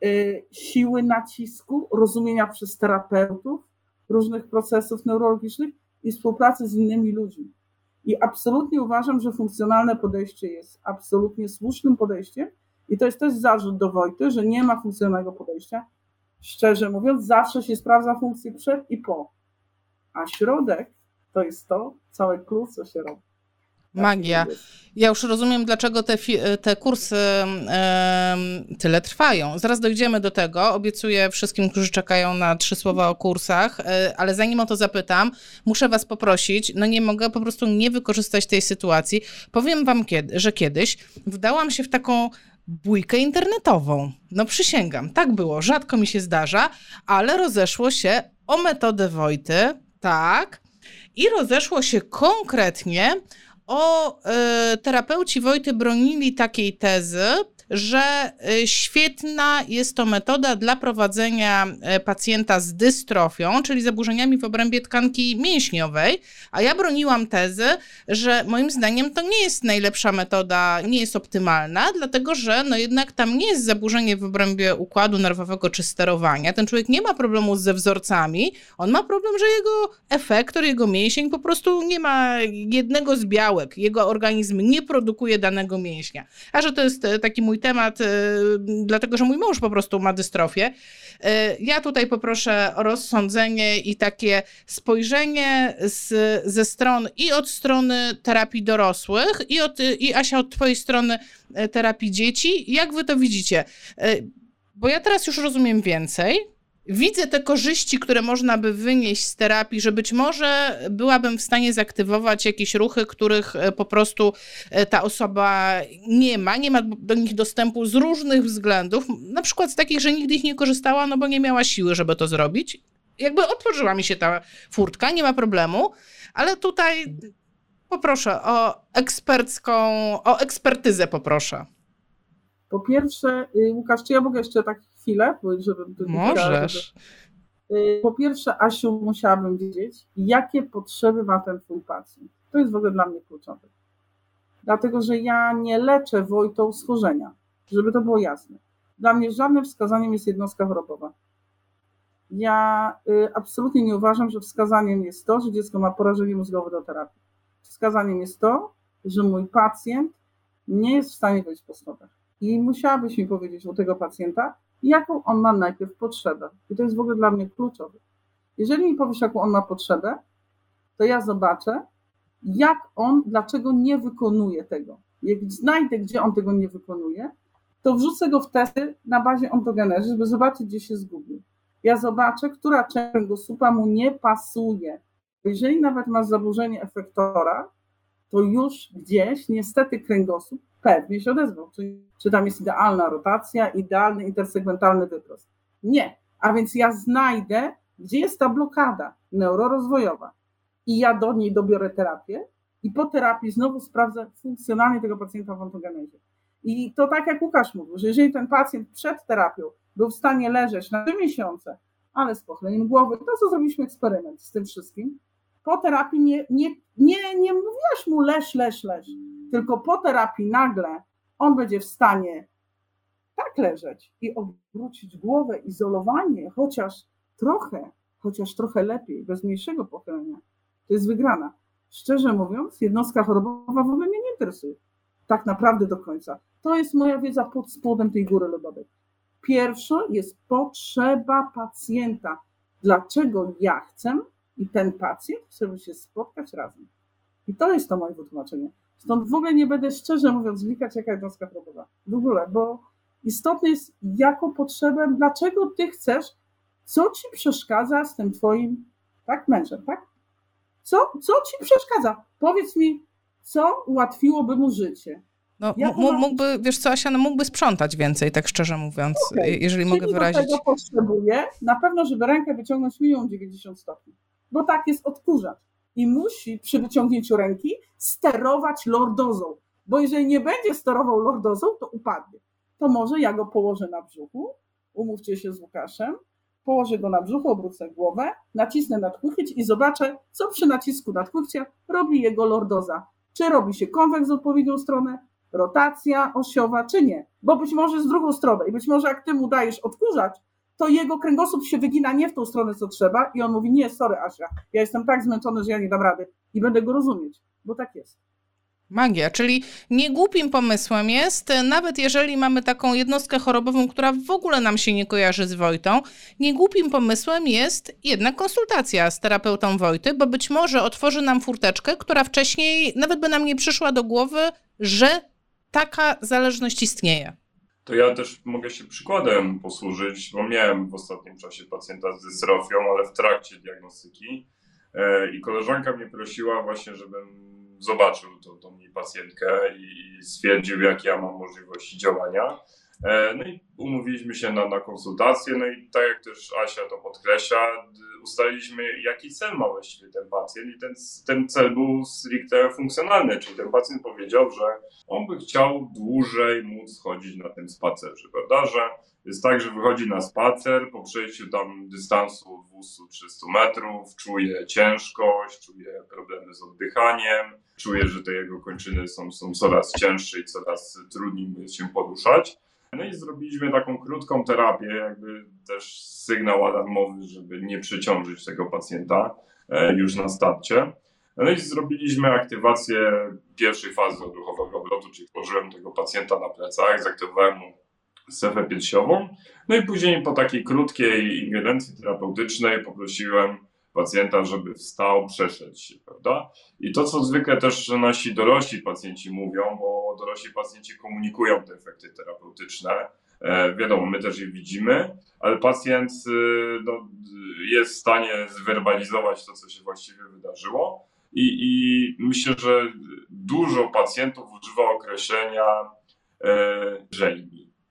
yy, siły nacisku, rozumienia przez terapeutów różnych procesów neurologicznych i współpracy z innymi ludźmi. I absolutnie uważam, że funkcjonalne podejście jest absolutnie słusznym podejściem, i to jest też zarzut do Wojty, że nie ma funkcjonalnego podejścia. Szczerze mówiąc, zawsze się sprawdza funkcję przed i po. A środek to jest to, całe klucz, co się robi. Magia. Ja już rozumiem, dlaczego te, te kursy tyle trwają. Zaraz dojdziemy do tego. Obiecuję wszystkim, którzy czekają na trzy słowa o kursach, e, ale zanim o to zapytam, muszę Was poprosić. No nie mogę po prostu nie wykorzystać tej sytuacji. Powiem Wam, kiedy, że kiedyś wdałam się w taką bójkę internetową. No przysięgam, tak było, rzadko mi się zdarza, ale rozeszło się o metodę Wojty, tak, i rozeszło się konkretnie o y, terapeuci Wojty bronili takiej tezy, że y, świetna jest to metoda dla prowadzenia y, pacjenta z dystrofią, czyli zaburzeniami w obrębie tkanki mięśniowej, a ja broniłam tezy, że moim zdaniem to nie jest najlepsza metoda, nie jest optymalna, dlatego że no jednak tam nie jest zaburzenie w obrębie układu nerwowego czy sterowania. Ten człowiek nie ma problemu ze wzorcami, on ma problem, że jego efektor, jego mięsień po prostu nie ma jednego z białek, jego organizm nie produkuje danego mięśnia. A że to jest y, taki mój temat, y, dlatego że mój mąż po prostu ma dystrofię. Y, ja tutaj poproszę o rozsądzenie i takie spojrzenie z, ze stron i od strony terapii dorosłych, i, od, i Asia od Twojej strony y, terapii dzieci. Jak Wy to widzicie? Bo ja teraz już rozumiem więcej widzę te korzyści, które można by wynieść z terapii, że być może byłabym w stanie zaktywować jakieś ruchy, których e, po prostu e, ta osoba nie ma, nie ma do nich dostępu z różnych względów, na przykład z takich, że nigdy ich nie korzystała, no bo nie miała siły, żeby to zrobić. Jakby otworzyła mi się ta furtka, nie ma problemu, ale tutaj poproszę o ekspercką, o ekspertyzę poproszę. Po pierwsze, y, Łukasz, czy ja mogę jeszcze tak chwilę, żebym tu Możesz. Y, po pierwsze, Asiu, musiałabym wiedzieć, jakie potrzeby ma ten twój pacjent. To jest w ogóle dla mnie kluczowe. Dlatego, że ja nie leczę Wojtą schorzenia, żeby to było jasne. Dla mnie żadnym wskazaniem jest jednostka chorobowa. Ja y, absolutnie nie uważam, że wskazaniem jest to, że dziecko ma porażenie mózgowe do terapii. Wskazaniem jest to, że mój pacjent nie jest w stanie wejść po schodach. I musiałabyś mi powiedzieć u tego pacjenta, jaką on ma najpierw potrzebę. I to jest w ogóle dla mnie kluczowe. Jeżeli mi powiesz, jaką on ma potrzebę, to ja zobaczę, jak on, dlaczego nie wykonuje tego. Jak znajdę, gdzie on tego nie wykonuje, to wrzucę go w testy na bazie ontogenezy, żeby zobaczyć, gdzie się zgubił. Ja zobaczę, która część kręgosłupa mu nie pasuje. Jeżeli nawet masz zaburzenie efektora, to już gdzieś niestety kręgosłup pewnie się odezwał. Czy, czy tam jest idealna rotacja, idealny intersegmentalny wyprost? Nie. A więc ja znajdę, gdzie jest ta blokada neurorozwojowa i ja do niej dobiorę terapię I po terapii znowu sprawdzę funkcjonalnie tego pacjenta w ontogenezie. I to tak jak Łukasz mówił, że jeżeli ten pacjent przed terapią był w stanie leżeć na trzy miesiące, ale z pochyleniem głowy, to co zrobiliśmy eksperyment z tym wszystkim, po terapii nie, nie, nie, nie mówiłaś mu leż, leż, leż, tylko po terapii nagle on będzie w stanie tak leżeć i obrócić głowę, izolowanie, chociaż trochę, chociaż trochę lepiej, bez mniejszego pochylenia. To jest wygrana. Szczerze mówiąc, jednostka chorobowa w ogóle mnie nie interesuje. Tak naprawdę do końca. To jest moja wiedza pod spodem tej góry lodowej. Pierwsze jest potrzeba pacjenta. Dlaczego ja chcę i ten pacjent chce się spotkać razem. I to jest to moje wytłumaczenie. Stąd w ogóle nie będę szczerze mówiąc wnikać, jaka jednostka chorobowa. W ogóle, bo istotne jest, jaką potrzebę, dlaczego ty chcesz, co ci przeszkadza z tym twoim, tak, mężem, tak? Co, co ci przeszkadza? Powiedz mi, co ułatwiłoby mu życie? No, mógłby, wiesz co, Asia, no mógłby sprzątać więcej, tak szczerze mówiąc, okay. jeżeli Czyli mogę wyrazić. Do tego potrzebuje na pewno, żeby rękę wyciągnąć milion 90 stopni, bo tak jest odkurzacz. I musi przy wyciągnięciu ręki sterować lordozą, bo jeżeli nie będzie sterował lordozą, to upadnie. To może ja go położę na brzuchu, umówcie się z Łukaszem, położę go na brzuchu, obrócę głowę, nacisnę nadpłychnieć i zobaczę, co przy nacisku nadpłychcia robi jego lordoza. Czy robi się konweks w odpowiednią stronę, rotacja osiowa, czy nie. Bo być może z drugą stronę i być może jak ty mu dajesz odkurzać, to jego kręgosłup się wygina nie w tą stronę, co trzeba i on mówi, nie, sorry Asia, ja jestem tak zmęczony, że ja nie dam rady i będę go rozumieć, bo tak jest. Magia, czyli niegłupim pomysłem jest, nawet jeżeli mamy taką jednostkę chorobową, która w ogóle nam się nie kojarzy z Wojtą, niegłupim pomysłem jest jednak konsultacja z terapeutą Wojty, bo być może otworzy nam furteczkę, która wcześniej nawet by nam nie przyszła do głowy, że taka zależność istnieje. To ja też mogę się przykładem posłużyć, bo miałem w ostatnim czasie pacjenta z dystrofią, ale w trakcie diagnostyki e, i koleżanka mnie prosiła właśnie, żebym zobaczył tą, tą jej pacjentkę i stwierdził, jakie ja mam możliwości działania. E, no i umówiliśmy się na, na konsultację, no i tak jak też Asia to podkreśla, ustaliliśmy, jaki cel ma właściwie ten pacjent i ten, ten cel był stricte funkcjonalny, czyli ten pacjent powiedział, że on by chciał dłużej móc chodzić na tym spacerze, prawda, że jest tak, że wychodzi na spacer, po przejściu tam dystansu 200-300 metrów, czuje ciężkość, czuje problemy z oddychaniem, czuje, że te jego kończyny są, są coraz cięższe i coraz trudniej się poruszać. No i zrobiliśmy taką krótką terapię, jakby też sygnał alarmowy, żeby nie przeciążyć tego pacjenta e, już na starcie. No i zrobiliśmy aktywację pierwszej fazy odruchowego obrotu, czyli położyłem tego pacjenta na plecach, zaktywowałem mu strefę piersiową. No i później po takiej krótkiej ingerencji terapeutycznej poprosiłem pacjenta, żeby wstał, przeszedł się, prawda? I to, co zwykle też nasi dorośli pacjenci mówią, bo dorośli pacjenci komunikują te efekty terapeutyczne. E, wiadomo, my też je widzimy, ale pacjent y, no, jest w stanie zwerbalizować to, co się właściwie wydarzyło. I, I myślę, że dużo pacjentów używa określenia e,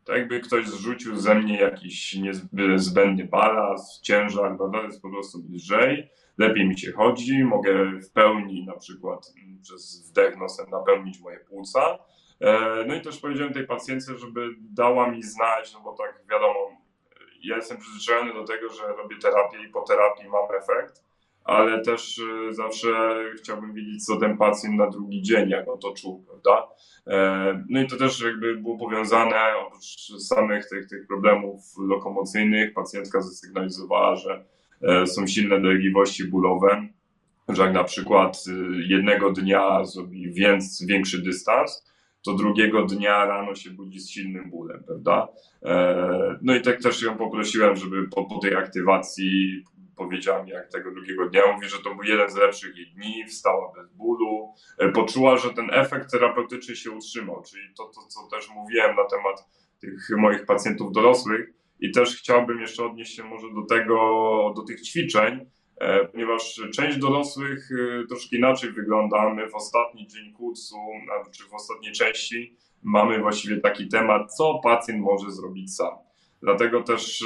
tak jakby ktoś zrzucił ze mnie jakiś niezbędny balast, ciężar, prawda, jest po prostu lżej, lepiej mi się chodzi, mogę w pełni na przykład mm, przez wdech nosem napełnić moje płuca. E, no i też powiedziałem tej pacjentce, żeby dała mi znać, no bo tak wiadomo, ja jestem przyzwyczajony do tego, że robię terapię i po terapii mam efekt, ale też e, zawsze chciałbym wiedzieć, co ten pacjent na drugi dzień, jak on to czuł, prawda? E, no i to też jakby było powiązane, oprócz samych tych, tych problemów lokomocyjnych, pacjentka zasygnalizowała, że e, są silne dolegliwości bólowe, że jak na przykład jednego dnia zrobi więc, większy dystans, to drugiego dnia rano się budzi z silnym bólem, prawda? No i tak też ją poprosiłem, żeby po, po tej aktywacji powiedziała mi, jak tego drugiego dnia, mówi, że to był jeden z lepszych jej dni, wstała bez bólu, e, poczuła, że ten efekt terapeutyczny się utrzymał, czyli to, to co też mówiłem na temat tych moich pacjentów dorosłych i też chciałbym jeszcze odnieść się może do tego, do tych ćwiczeń, e, ponieważ część dorosłych e, troszkę inaczej wygląda. My w ostatni dzień kursu, czy w ostatniej części mamy właściwie taki temat, co pacjent może zrobić sam. Dlatego też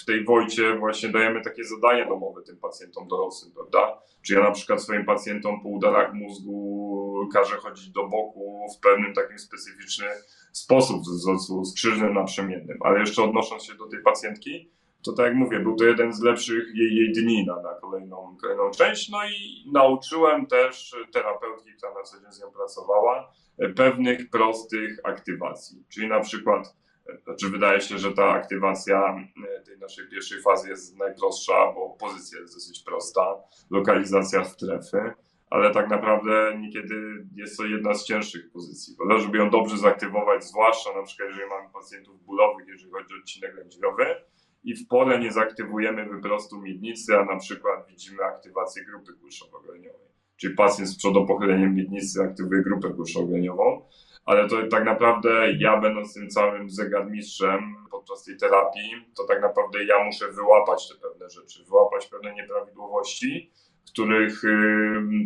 w tej Wojcie właśnie dajemy takie zadanie domowe tym pacjentom dorosłym, prawda? Czy ja na przykład swoim pacjentom po udarach mózgu każę chodzić do boku w pewnym takim specyficznym sposób, z wzorcu skrzyżnym naprzemiennym. Ale jeszcze odnosząc się do tej pacjentki, to tak jak mówię, był to jeden z lepszych jej, jej dni na, na kolejną, kolejną część. No i nauczyłem też terapeutki, która na co dzień z nią pracowała, pewnych prostych aktywacji. Czyli na przykład, znaczy wydaje się, że ta aktywacja tej naszej pierwszej fazy jest najprostsza, bo pozycja jest dosyć prosta, lokalizacja strefy ale tak naprawdę niekiedy jest to jedna z cięższych pozycji. Prawda? Żeby ją dobrze zaktywować, zwłaszcza na przykład jeżeli mamy pacjentów bólowych, jeżeli chodzi o odcinek lędźwiowy i w pole nie zaktywujemy wyprostu miednicy, a na przykład widzimy aktywację grupy kulszowo-gleniowej. Czyli pacjent z przodopochyleniem miednicy aktywuje grupę kulszowo-gleniową, ale to tak naprawdę ja będąc tym całym zegarmistrzem podczas tej terapii, to tak naprawdę ja muszę wyłapać te pewne rzeczy, wyłapać pewne nieprawidłowości, których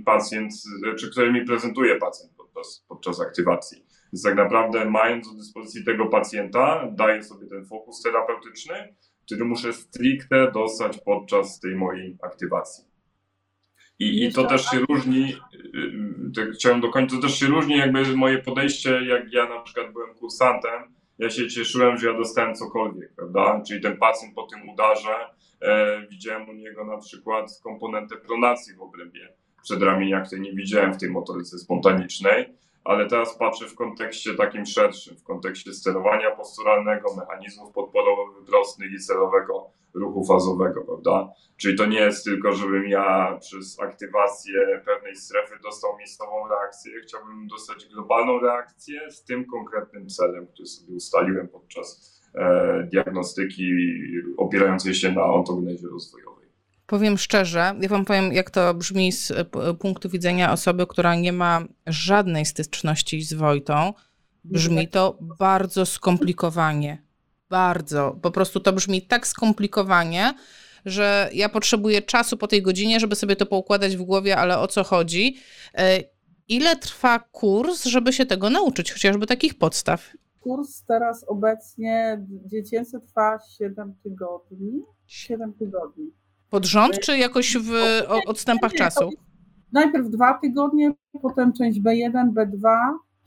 pacjent, czy które mi prezentuje pacjent podczas, podczas aktywacji. Więc tak naprawdę mając do dyspozycji tego pacjenta, daję sobie ten fokus terapeutyczny, który muszę stricte dostać podczas tej mojej aktywacji. I, i to też się różni, tak chciałem dokończyć, to też się różni jakby moje podejście, jak ja na przykład byłem kursantem, ja się cieszyłem, że ja dostałem cokolwiek, prawda? Czyli ten pacjent po tym udarze, e, widziałem u niego na przykład komponentę pronacji w obrębie przedramienia, której nie widziałem w tej motoryce spontanicznej, ale teraz patrzę w kontekście takim szerszym, w kontekście sterowania posturalnego, mechanizmów podporowo-wyprostnych i celowego ruchu fazowego, prawda? Czyli to nie jest tylko, żebym ja przez aktywację pewnej strefy dostał miejscową reakcję. Chciałbym dostać globalną reakcję z tym konkretnym celem, który sobie ustaliłem podczas e, diagnostyki opierającej się na ontognezie rozwojowej. Powiem szczerze, ja wam powiem, jak to brzmi z e, punktu widzenia osoby, która nie ma żadnej styczności z Wojtą. Brzmi to bardzo skomplikowanie bardzo. Po prostu to brzmi tak skomplikowanie, że ja potrzebuję czasu po tej godzinie, żeby sobie to poukładać w głowie, ale o co chodzi? E, ile trwa kurs, żeby się tego nauczyć, chociażby takich podstaw? Kurs teraz obecnie dziecięcy trwa 7 tygodni. 7 tygodni. Pod rząd, czy jakoś w odstępach czasu? Najpierw dwa tygodnie, potem część B1, B2,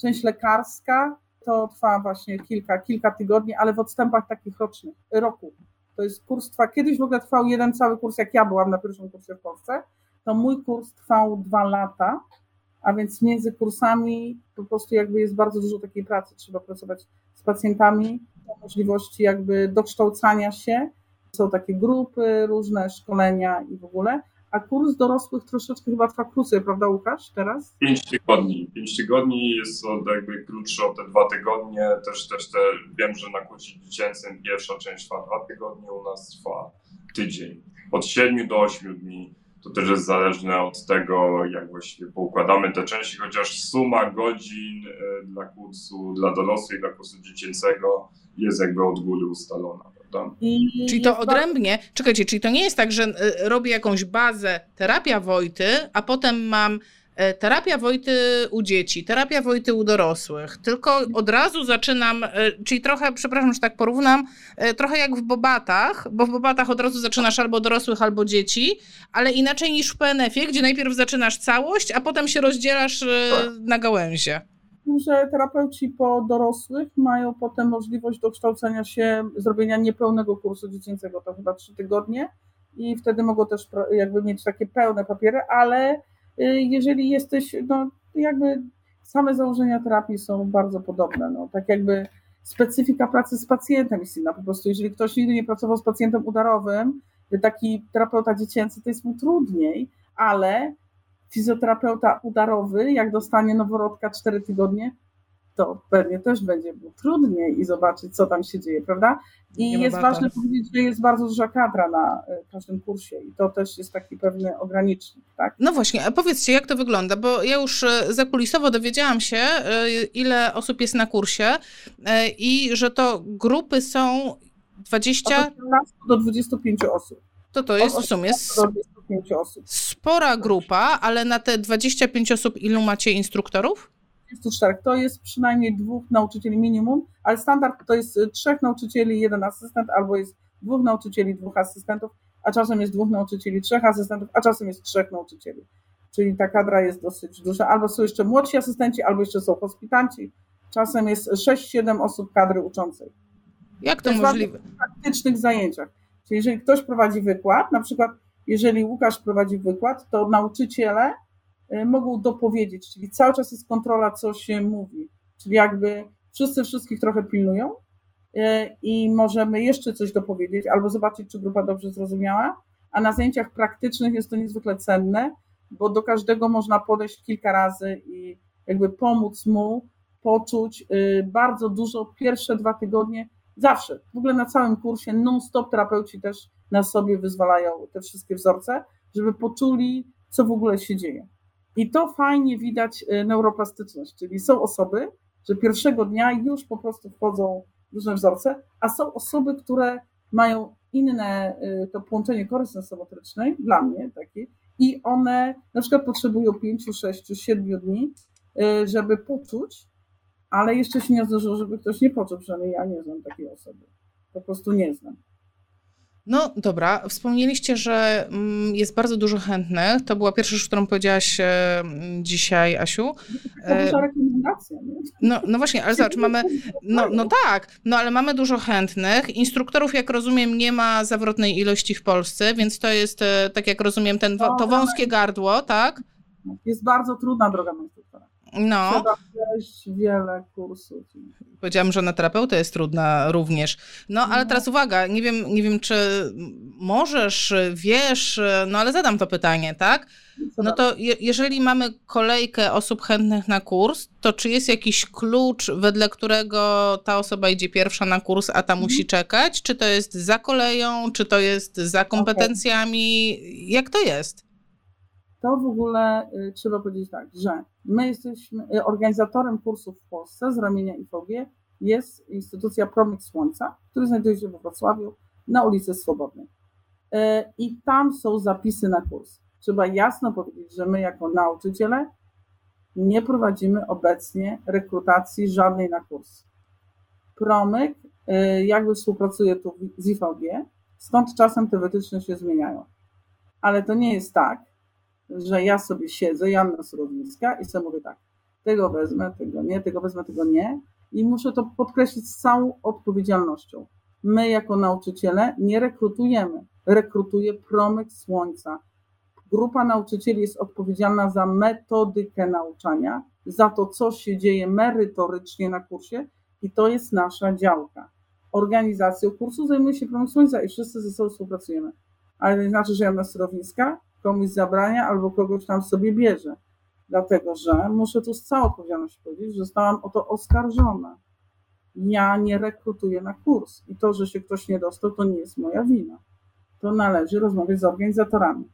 część lekarska, to trwa właśnie kilka, kilka tygodni, ale w odstępach takich rocznych, roku. To jest kurs trwa, kiedyś w ogóle trwał jeden cały kurs, jak ja byłam na pierwszym kursie w Polsce, to mój kurs trwał dwa lata, a więc między kursami po prostu jakby jest bardzo dużo takiej pracy, trzeba pracować z pacjentami, możliwości jakby dokształcania się, są takie grupy, różne szkolenia i w ogóle, a kurs dorosłych troszeczkę chyba trwa krócej, prawda Łukasz, teraz? Pięć tygodni. Pięć tygodni jest to jakby krótsze o te dwa tygodnie. Też, też te, wiem, że na kursie dziecięcym pierwsza część trwa dwa tygodnie, u nas trwa tydzień. Od siedmiu do ośmiu dni. To też jest zależne od tego, jak właściwie poukładamy te części, chociaż suma godzin e, dla kursu dla dorosłych, dla kursu dziecięcego jest jakby od góry ustalona. I czyli to odrębnie, czekajcie, czyli to nie jest tak, że e, robię jakąś bazę terapia Wojty, a potem mam e, terapia Wojty u dzieci, terapia Wojty u dorosłych, tylko od razu zaczynam, e, czyli trochę, przepraszam, że tak porównam, trochę jak w Bobatach, bo w Bobatach od razu zaczynasz albo dorosłych, albo dzieci, ale inaczej niż w PNF-ie, gdzie najpierw zaczynasz całość, a potem się rozdzielasz tak. na gałęzie że terapeuci po dorosłych mają potem możliwość dokształcenia się, zrobienia niepełnego kursu dziecięcego, to chyba trzy tygodnie i wtedy mogą też jakby mieć takie pełne papiery, ale y, jeżeli jesteś, no jakby same założenia terapii są bardzo podobne, no. Tak jakby specyfika pracy z pacjentem jest inna, po prostu jeżeli ktoś nigdy nie pracował z pacjentem udarowym, taki terapeuta dziecięcy, to jest mu trudniej, ale fizjoterapeuta udarowy, jak dostanie noworodka 4 tygodnie, to pewnie też będzie mu trudniej i zobaczyć, co tam się dzieje, prawda? I jest ważne powiedzieć, że jest bardzo duża kadra na e, każdym kursie i to też jest taki pewny ogranicznik, tak? No właśnie, a powiedzcie, jak to wygląda, bo ja już e, zakulisowo dowiedziałam się, e, ile osób jest na kursie i że to grupy są 20... Od 18 do 25 osób. To to jest w sumie... Do 25 osób. Spora grupa, ale na te 25 osób ilu macie instruktorów? 24. To jest przynajmniej dwóch nauczycieli minimum, ale standard to jest trzech nauczycieli, jeden asystent, albo jest dwóch nauczycieli, dwóch asystentów, a czasem jest dwóch nauczycieli, trzech asystentów, a czasem jest trzech nauczycieli. Czyli ta kadra jest dosyć duża. Albo są jeszcze młodsi asystenci, albo jeszcze są hospitanci. Czasem jest 6-7 osób kadry uczącej. Jak to, to możliwe? W praktycznych zajęciach. Czyli jeżeli ktoś prowadzi wykład, na przykład jeżeli Łukasz prowadzi wykład, to nauczyciele y, mogą dopowiedzieć, czyli cały czas jest kontrola, co się mówi. Czyli jakby wszyscy wszystkich trochę pilnują y, i możemy jeszcze coś dopowiedzieć albo zobaczyć, czy grupa dobrze zrozumiała. A na zajęciach praktycznych jest to niezwykle cenne, bo do każdego można podejść kilka razy i jakby pomóc mu poczuć y, bardzo dużo pierwsze dwa tygodnie, zawsze, w ogóle na całym kursie non-stop terapeuci też na sobie wyzwalają te wszystkie wzorce, żeby poczuli, co w ogóle się dzieje. I to fajnie widać y, neuroplastyczność, czyli są osoby, że pierwszego dnia już po prostu wchodzą różne wzorce, a są osoby, które mają inne y, to połączenie kory sensomotorycznej, dla mnie takie, i one na przykład potrzebują 5, 6, 7 dni, y, żeby poczuć, ale jeszcze się nie zdarzyło, żeby ktoś nie poczuł, przynajmniej ja nie znam takiej osoby. Po prostu nie znam. No dobra, wspomnieliście, że mm, jest bardzo dużo chętnych. To była pierwsza rzecz, którą powiedziałaś e, dzisiaj, Asiu. To duża rekomendacja, nie? No, no właśnie, ale zobacz, mamy, no, no tak, no ale mamy dużo chętnych. Instruktorów, jak rozumiem, nie ma zawrotnej ilości w Polsce, więc to jest, e, tak jak rozumiem, ten, to wąskie gardło, tak? Jest bardzo trudna droga instruktora. No. Trzeba przejść wiele kursów. Powiedziałam, że na terapeutę jest trudna również. No, ale no. teraz uwaga, nie wiem, nie wiem, czy możesz, wiesz, no ale zadam to pytanie, tak? No to je, jeżeli mamy kolejkę osób chętnych na kurs, to czy jest jakiś klucz, wedle którego ta osoba idzie pierwsza na kurs, a ta mhm. musi czekać? Czy to jest za koleją, czy to jest za kompetencjami? Okay. Jak to jest? To w ogóle y, trzeba powiedzieć tak, że my jesteśmy y, organizatorem kursów w Polsce z ramienia IFOG jest instytucja Promyk Słońca, który znajduje się we Wrocławiu na ulicy Swobodnej. Y, I tam są zapisy na kurs. Trzeba jasno powiedzieć, że my jako nauczyciele nie prowadzimy obecnie rekrutacji żadnej na kurs. Promyk jakby współpracuje tu z IVG, stąd czasem te wytyczne się zmieniają. Ale to nie jest tak, że ja sobie siedzę, Janna Surowińska i sobie mówię tak, tego wezmę, tego nie, tego wezmę, tego nie i muszę to podkreślić z całą odpowiedzialnością. My jako nauczyciele nie rekrutujemy, rekrutuje promyk słońca. Grupa nauczycieli jest odpowiedzialna za metodykę nauczania, za to, co się dzieje merytorycznie na kursie i to jest nasza działka. Organizacją kursu zajmuje się promyk słońca i wszyscy ze sobą współpracujemy. Ale to nie znaczy, że Janna Surowińska komuś zabrania albo kogoś tam sobie bierze. Dlatego, że muszę tu z całą odpowiedzialnością powiedzieć, że zostałam o to oskarżona. Ja nie rekrutuję na kurs i to, że się ktoś nie dostał, to nie jest moja wina. To należy rozmawiać z organizatorami.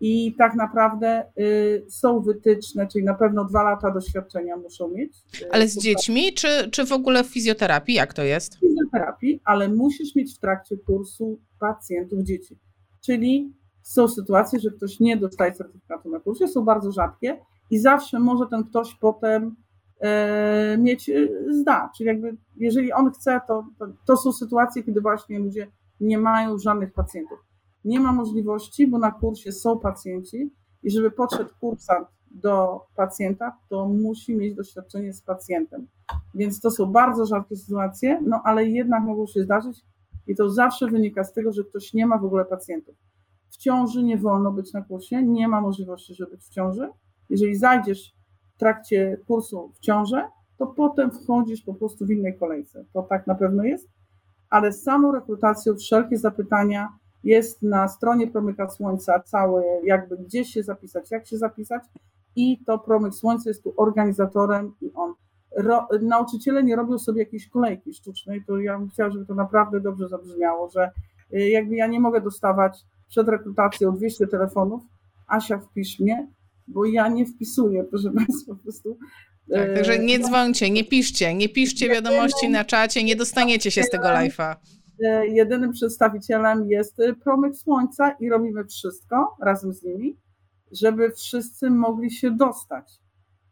I tak naprawdę y, są wytyczne, czyli na pewno dwa lata doświadczenia muszą mieć. Y, ale z dziećmi, czy, czy w ogóle w fizjoterapii? Jak to jest? W fizjoterapii, ale musisz mieć w trakcie kursu pacjentów dzieci. Czyli są sytuacje, że ktoś nie dostaje certyfikatu na kursie, są bardzo rzadkie i zawsze może ten ktoś potem e, mieć e, zda. Czyli jakby jeżeli on chce, to, to, to są sytuacje, kiedy właśnie ludzie nie mają żadnych pacjentów. Nie ma możliwości, bo na kursie są pacjenci i żeby podszedł kursant do pacjenta, to musi mieć doświadczenie z pacjentem. Więc to są bardzo rzadkie sytuacje, no ale jednak mogą się zdarzyć i to zawsze wynika z tego, że ktoś nie ma w ogóle pacjentów. Ciąży nie wolno być na kursie, nie ma możliwości, żeby być w ciąży. Jeżeli zajdziesz w trakcie kursu w ciążę, to potem wchodzisz po prostu w innej kolejce. To tak na pewno jest, ale samą rekrutacją wszelkie zapytania jest na stronie Promyka Słońca całe, jakby gdzie się zapisać, jak się zapisać i to Promyk Słońca jest tu organizatorem i on Ro, nauczyciele nie robią sobie jakiejś kolejki sztucznej, to ja bym chciała, żeby to naprawdę dobrze zabrzmiało, że y, jakby ja nie mogę dostawać przed rekrutacją 200 telefonów, Asia wpisz mnie, bo ja nie wpisuję, proszę Państwa, po prostu. Tak, e, także nie dzwońcie, nie piszcie, nie piszcie wiadomości na czacie, nie dostaniecie się z tego live'a. E, jedynym przedstawicielem jest e, Promyk Słońca i robimy wszystko razem z nimi, żeby wszyscy mogli się dostać.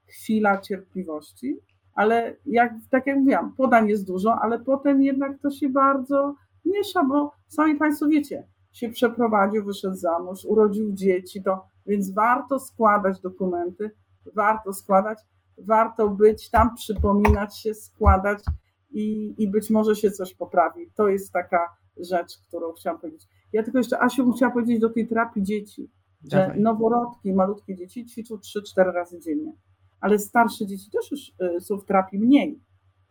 chwila cierpliwości, ale jak, tak jak mówiłam, podań jest dużo, ale potem jednak to się bardzo miesza, bo sami Państwo wiecie, się przeprowadził, wyszedł za mąż, urodził dzieci, to więc warto składać dokumenty, warto składać, warto być tam, przypominać się, składać i, i być może się coś poprawi. To jest taka rzecz, którą chciałam powiedzieć. Ja tylko jeszcze, Asiu, chciałam powiedzieć do tej terapii dzieci, że Dawaj. noworodki, malutkie dzieci ćwiczą 3-4 razy dziennie, ale starsze dzieci też już y, są w terapii mniej.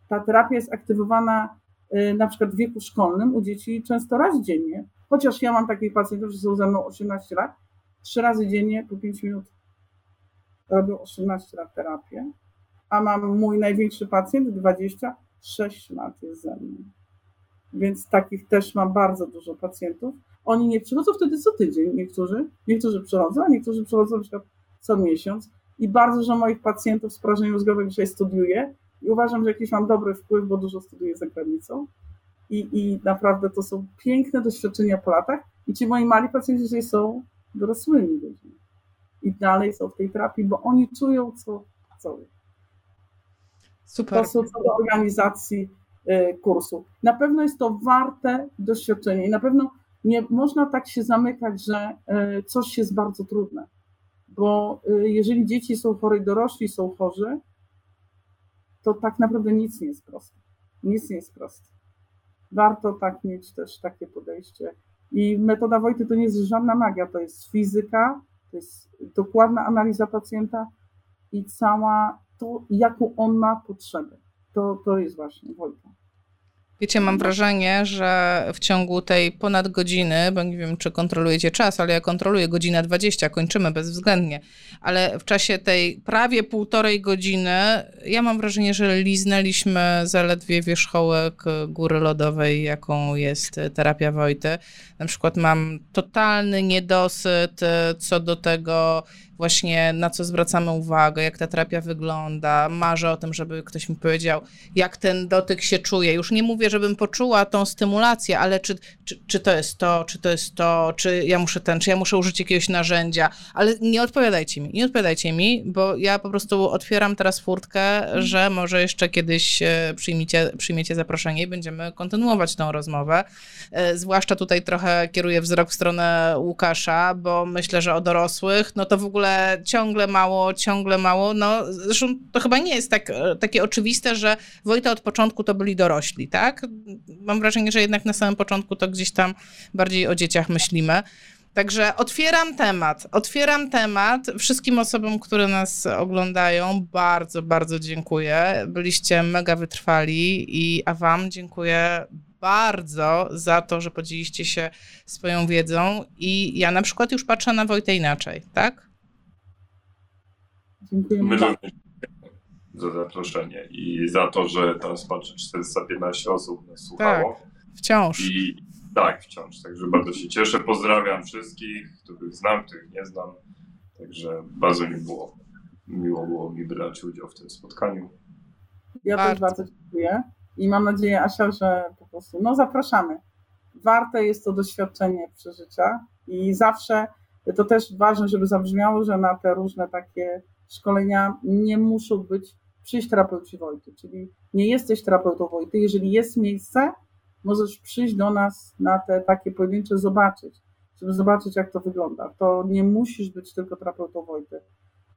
Ta terapia jest aktywowana y, na przykład w wieku szkolnym u dzieci często raz dziennie, chociaż ja mam takich pacjentów, że są ze mną 18 lat, trzy razy dziennie po 5 minut robią 18 lat terapię, a mam mój największy pacjent 26 lat jest ze mną. Więc takich też mam bardzo dużo pacjentów. Oni nie przychodzą wtedy co tydzień, niektórzy, niektórzy przychodzą, a niektórzy przychodzą na przykład co miesiąc. I bardzo dużo moich pacjentów z porażeniem mózgowym dzisiaj studiuje i uważam, że jakiś mam dobry wpływ, bo dużo studiuję za granicą. I, I naprawdę to są piękne doświadczenia po latach. I ci moi mali pacjenci dzisiaj są dorosłymi ludźmi. I dalej są w tej terapii, bo oni czują, co chcą. Super. To są co do organizacji y, kursu. Na pewno jest to warte doświadczenie i na pewno nie można tak się zamykać, że y, coś jest bardzo trudne. Bo y, jeżeli dzieci są chore, dorośli są chorzy, to tak naprawdę nic nie jest proste. Nic nie jest proste. Warto tak mieć też takie podejście. I metoda Wojty to nie jest żadna magia, to jest fizyka, to jest dokładna analiza pacjenta i cała to, jaką on ma potrzebę. To, to jest właśnie Wojta. Wiecie, mam wrażenie, że w ciągu tej ponad godziny, bo nie wiem, czy kontrolujecie czas, ale ja kontroluję godzinę 20, kończymy bezwzględnie, ale w czasie tej prawie półtorej godziny, ja mam wrażenie, że liznęliśmy zaledwie wierzchołek góry lodowej, jaką jest terapia Wojty. Na przykład mam totalny niedosyt co do tego, właśnie na co zwracamy uwagę, jak ta terapia wygląda. Marzę o tym, żeby ktoś mi powiedział, jak ten dotyk się czuje. Już nie mówię, żebym poczuła tą stymulację, ale czy, czy, czy to jest to, czy to jest to, czy ja muszę ten, czy ja muszę użyć jakiegoś narzędzia, ale nie odpowiadajcie mi, nie odpowiadajcie mi, bo ja po prostu otwieram teraz furtkę, że może jeszcze kiedyś e, przyjmiecie, przyjmiecie zaproszenie i będziemy kontynuować tą rozmowę. E, zwłaszcza tutaj trochę kieruję wzrok w stronę Łukasza, bo myślę, że o dorosłych, no to w ogóle ciągle, ciągle mało, ciągle mało. No, zresztą to chyba nie jest tak, takie oczywiste, że Wojta od początku to byli dorośli, tak? Mam wrażenie, że jednak na samym początku to gdzieś tam bardziej o dzieciach myślimy. Także otwieram temat. Otwieram temat. Wszystkim osobom, które nas oglądają, bardzo, bardzo dziękuję. Byliście mega wytrwali i a Wam dziękuję bardzo za to, że podzieliście się swoją wiedzą. I ja na przykład już patrzę na Wojtę inaczej, tak? My również za zaproszenie i za to, że teraz patrzę 415 osób nas słuchało. Tak, wciąż. I tak, wciąż. Także bardzo się cieszę. Pozdrawiam wszystkich, których znam, których nie znam. Także bardzo mi było, miło było mi brać udział w tym spotkaniu. Ja bardzo. też bardzo dziękuję i mam nadzieję, Asia, że po prostu no zapraszamy. Warte jest to doświadczenie przeżycia i zawsze to też ważne, żeby zabrzmiało, że na te różne takie szkolenia nie muszą być przyjść terapeuci Wojty, czyli nie jesteś terapeutą Wojty, jeżeli jest miejsce, możesz przyjść do nas na te takie pojedyncze, zobaczyć, żeby zobaczyć, jak to wygląda. To nie musisz być tylko terapeutą Wojty.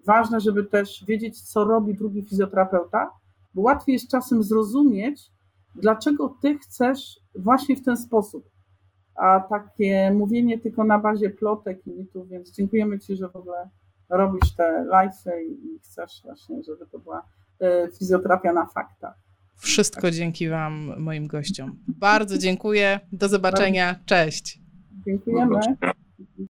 Ważne, żeby też wiedzieć, co robi drugi fizjoterapeuta, bo łatwiej jest czasem zrozumieć, dlaczego ty chcesz właśnie w ten sposób. A takie mówienie tylko na bazie plotek i mitów, więc dziękujemy Ci, że w ogóle robisz te live'y i chcesz właśnie, żeby to była e, fizjoterapia na faktach. Wszystko dzięki Wam, moim gościom. Bardzo dziękuję. Do zobaczenia. Cześć. Dziękujemy.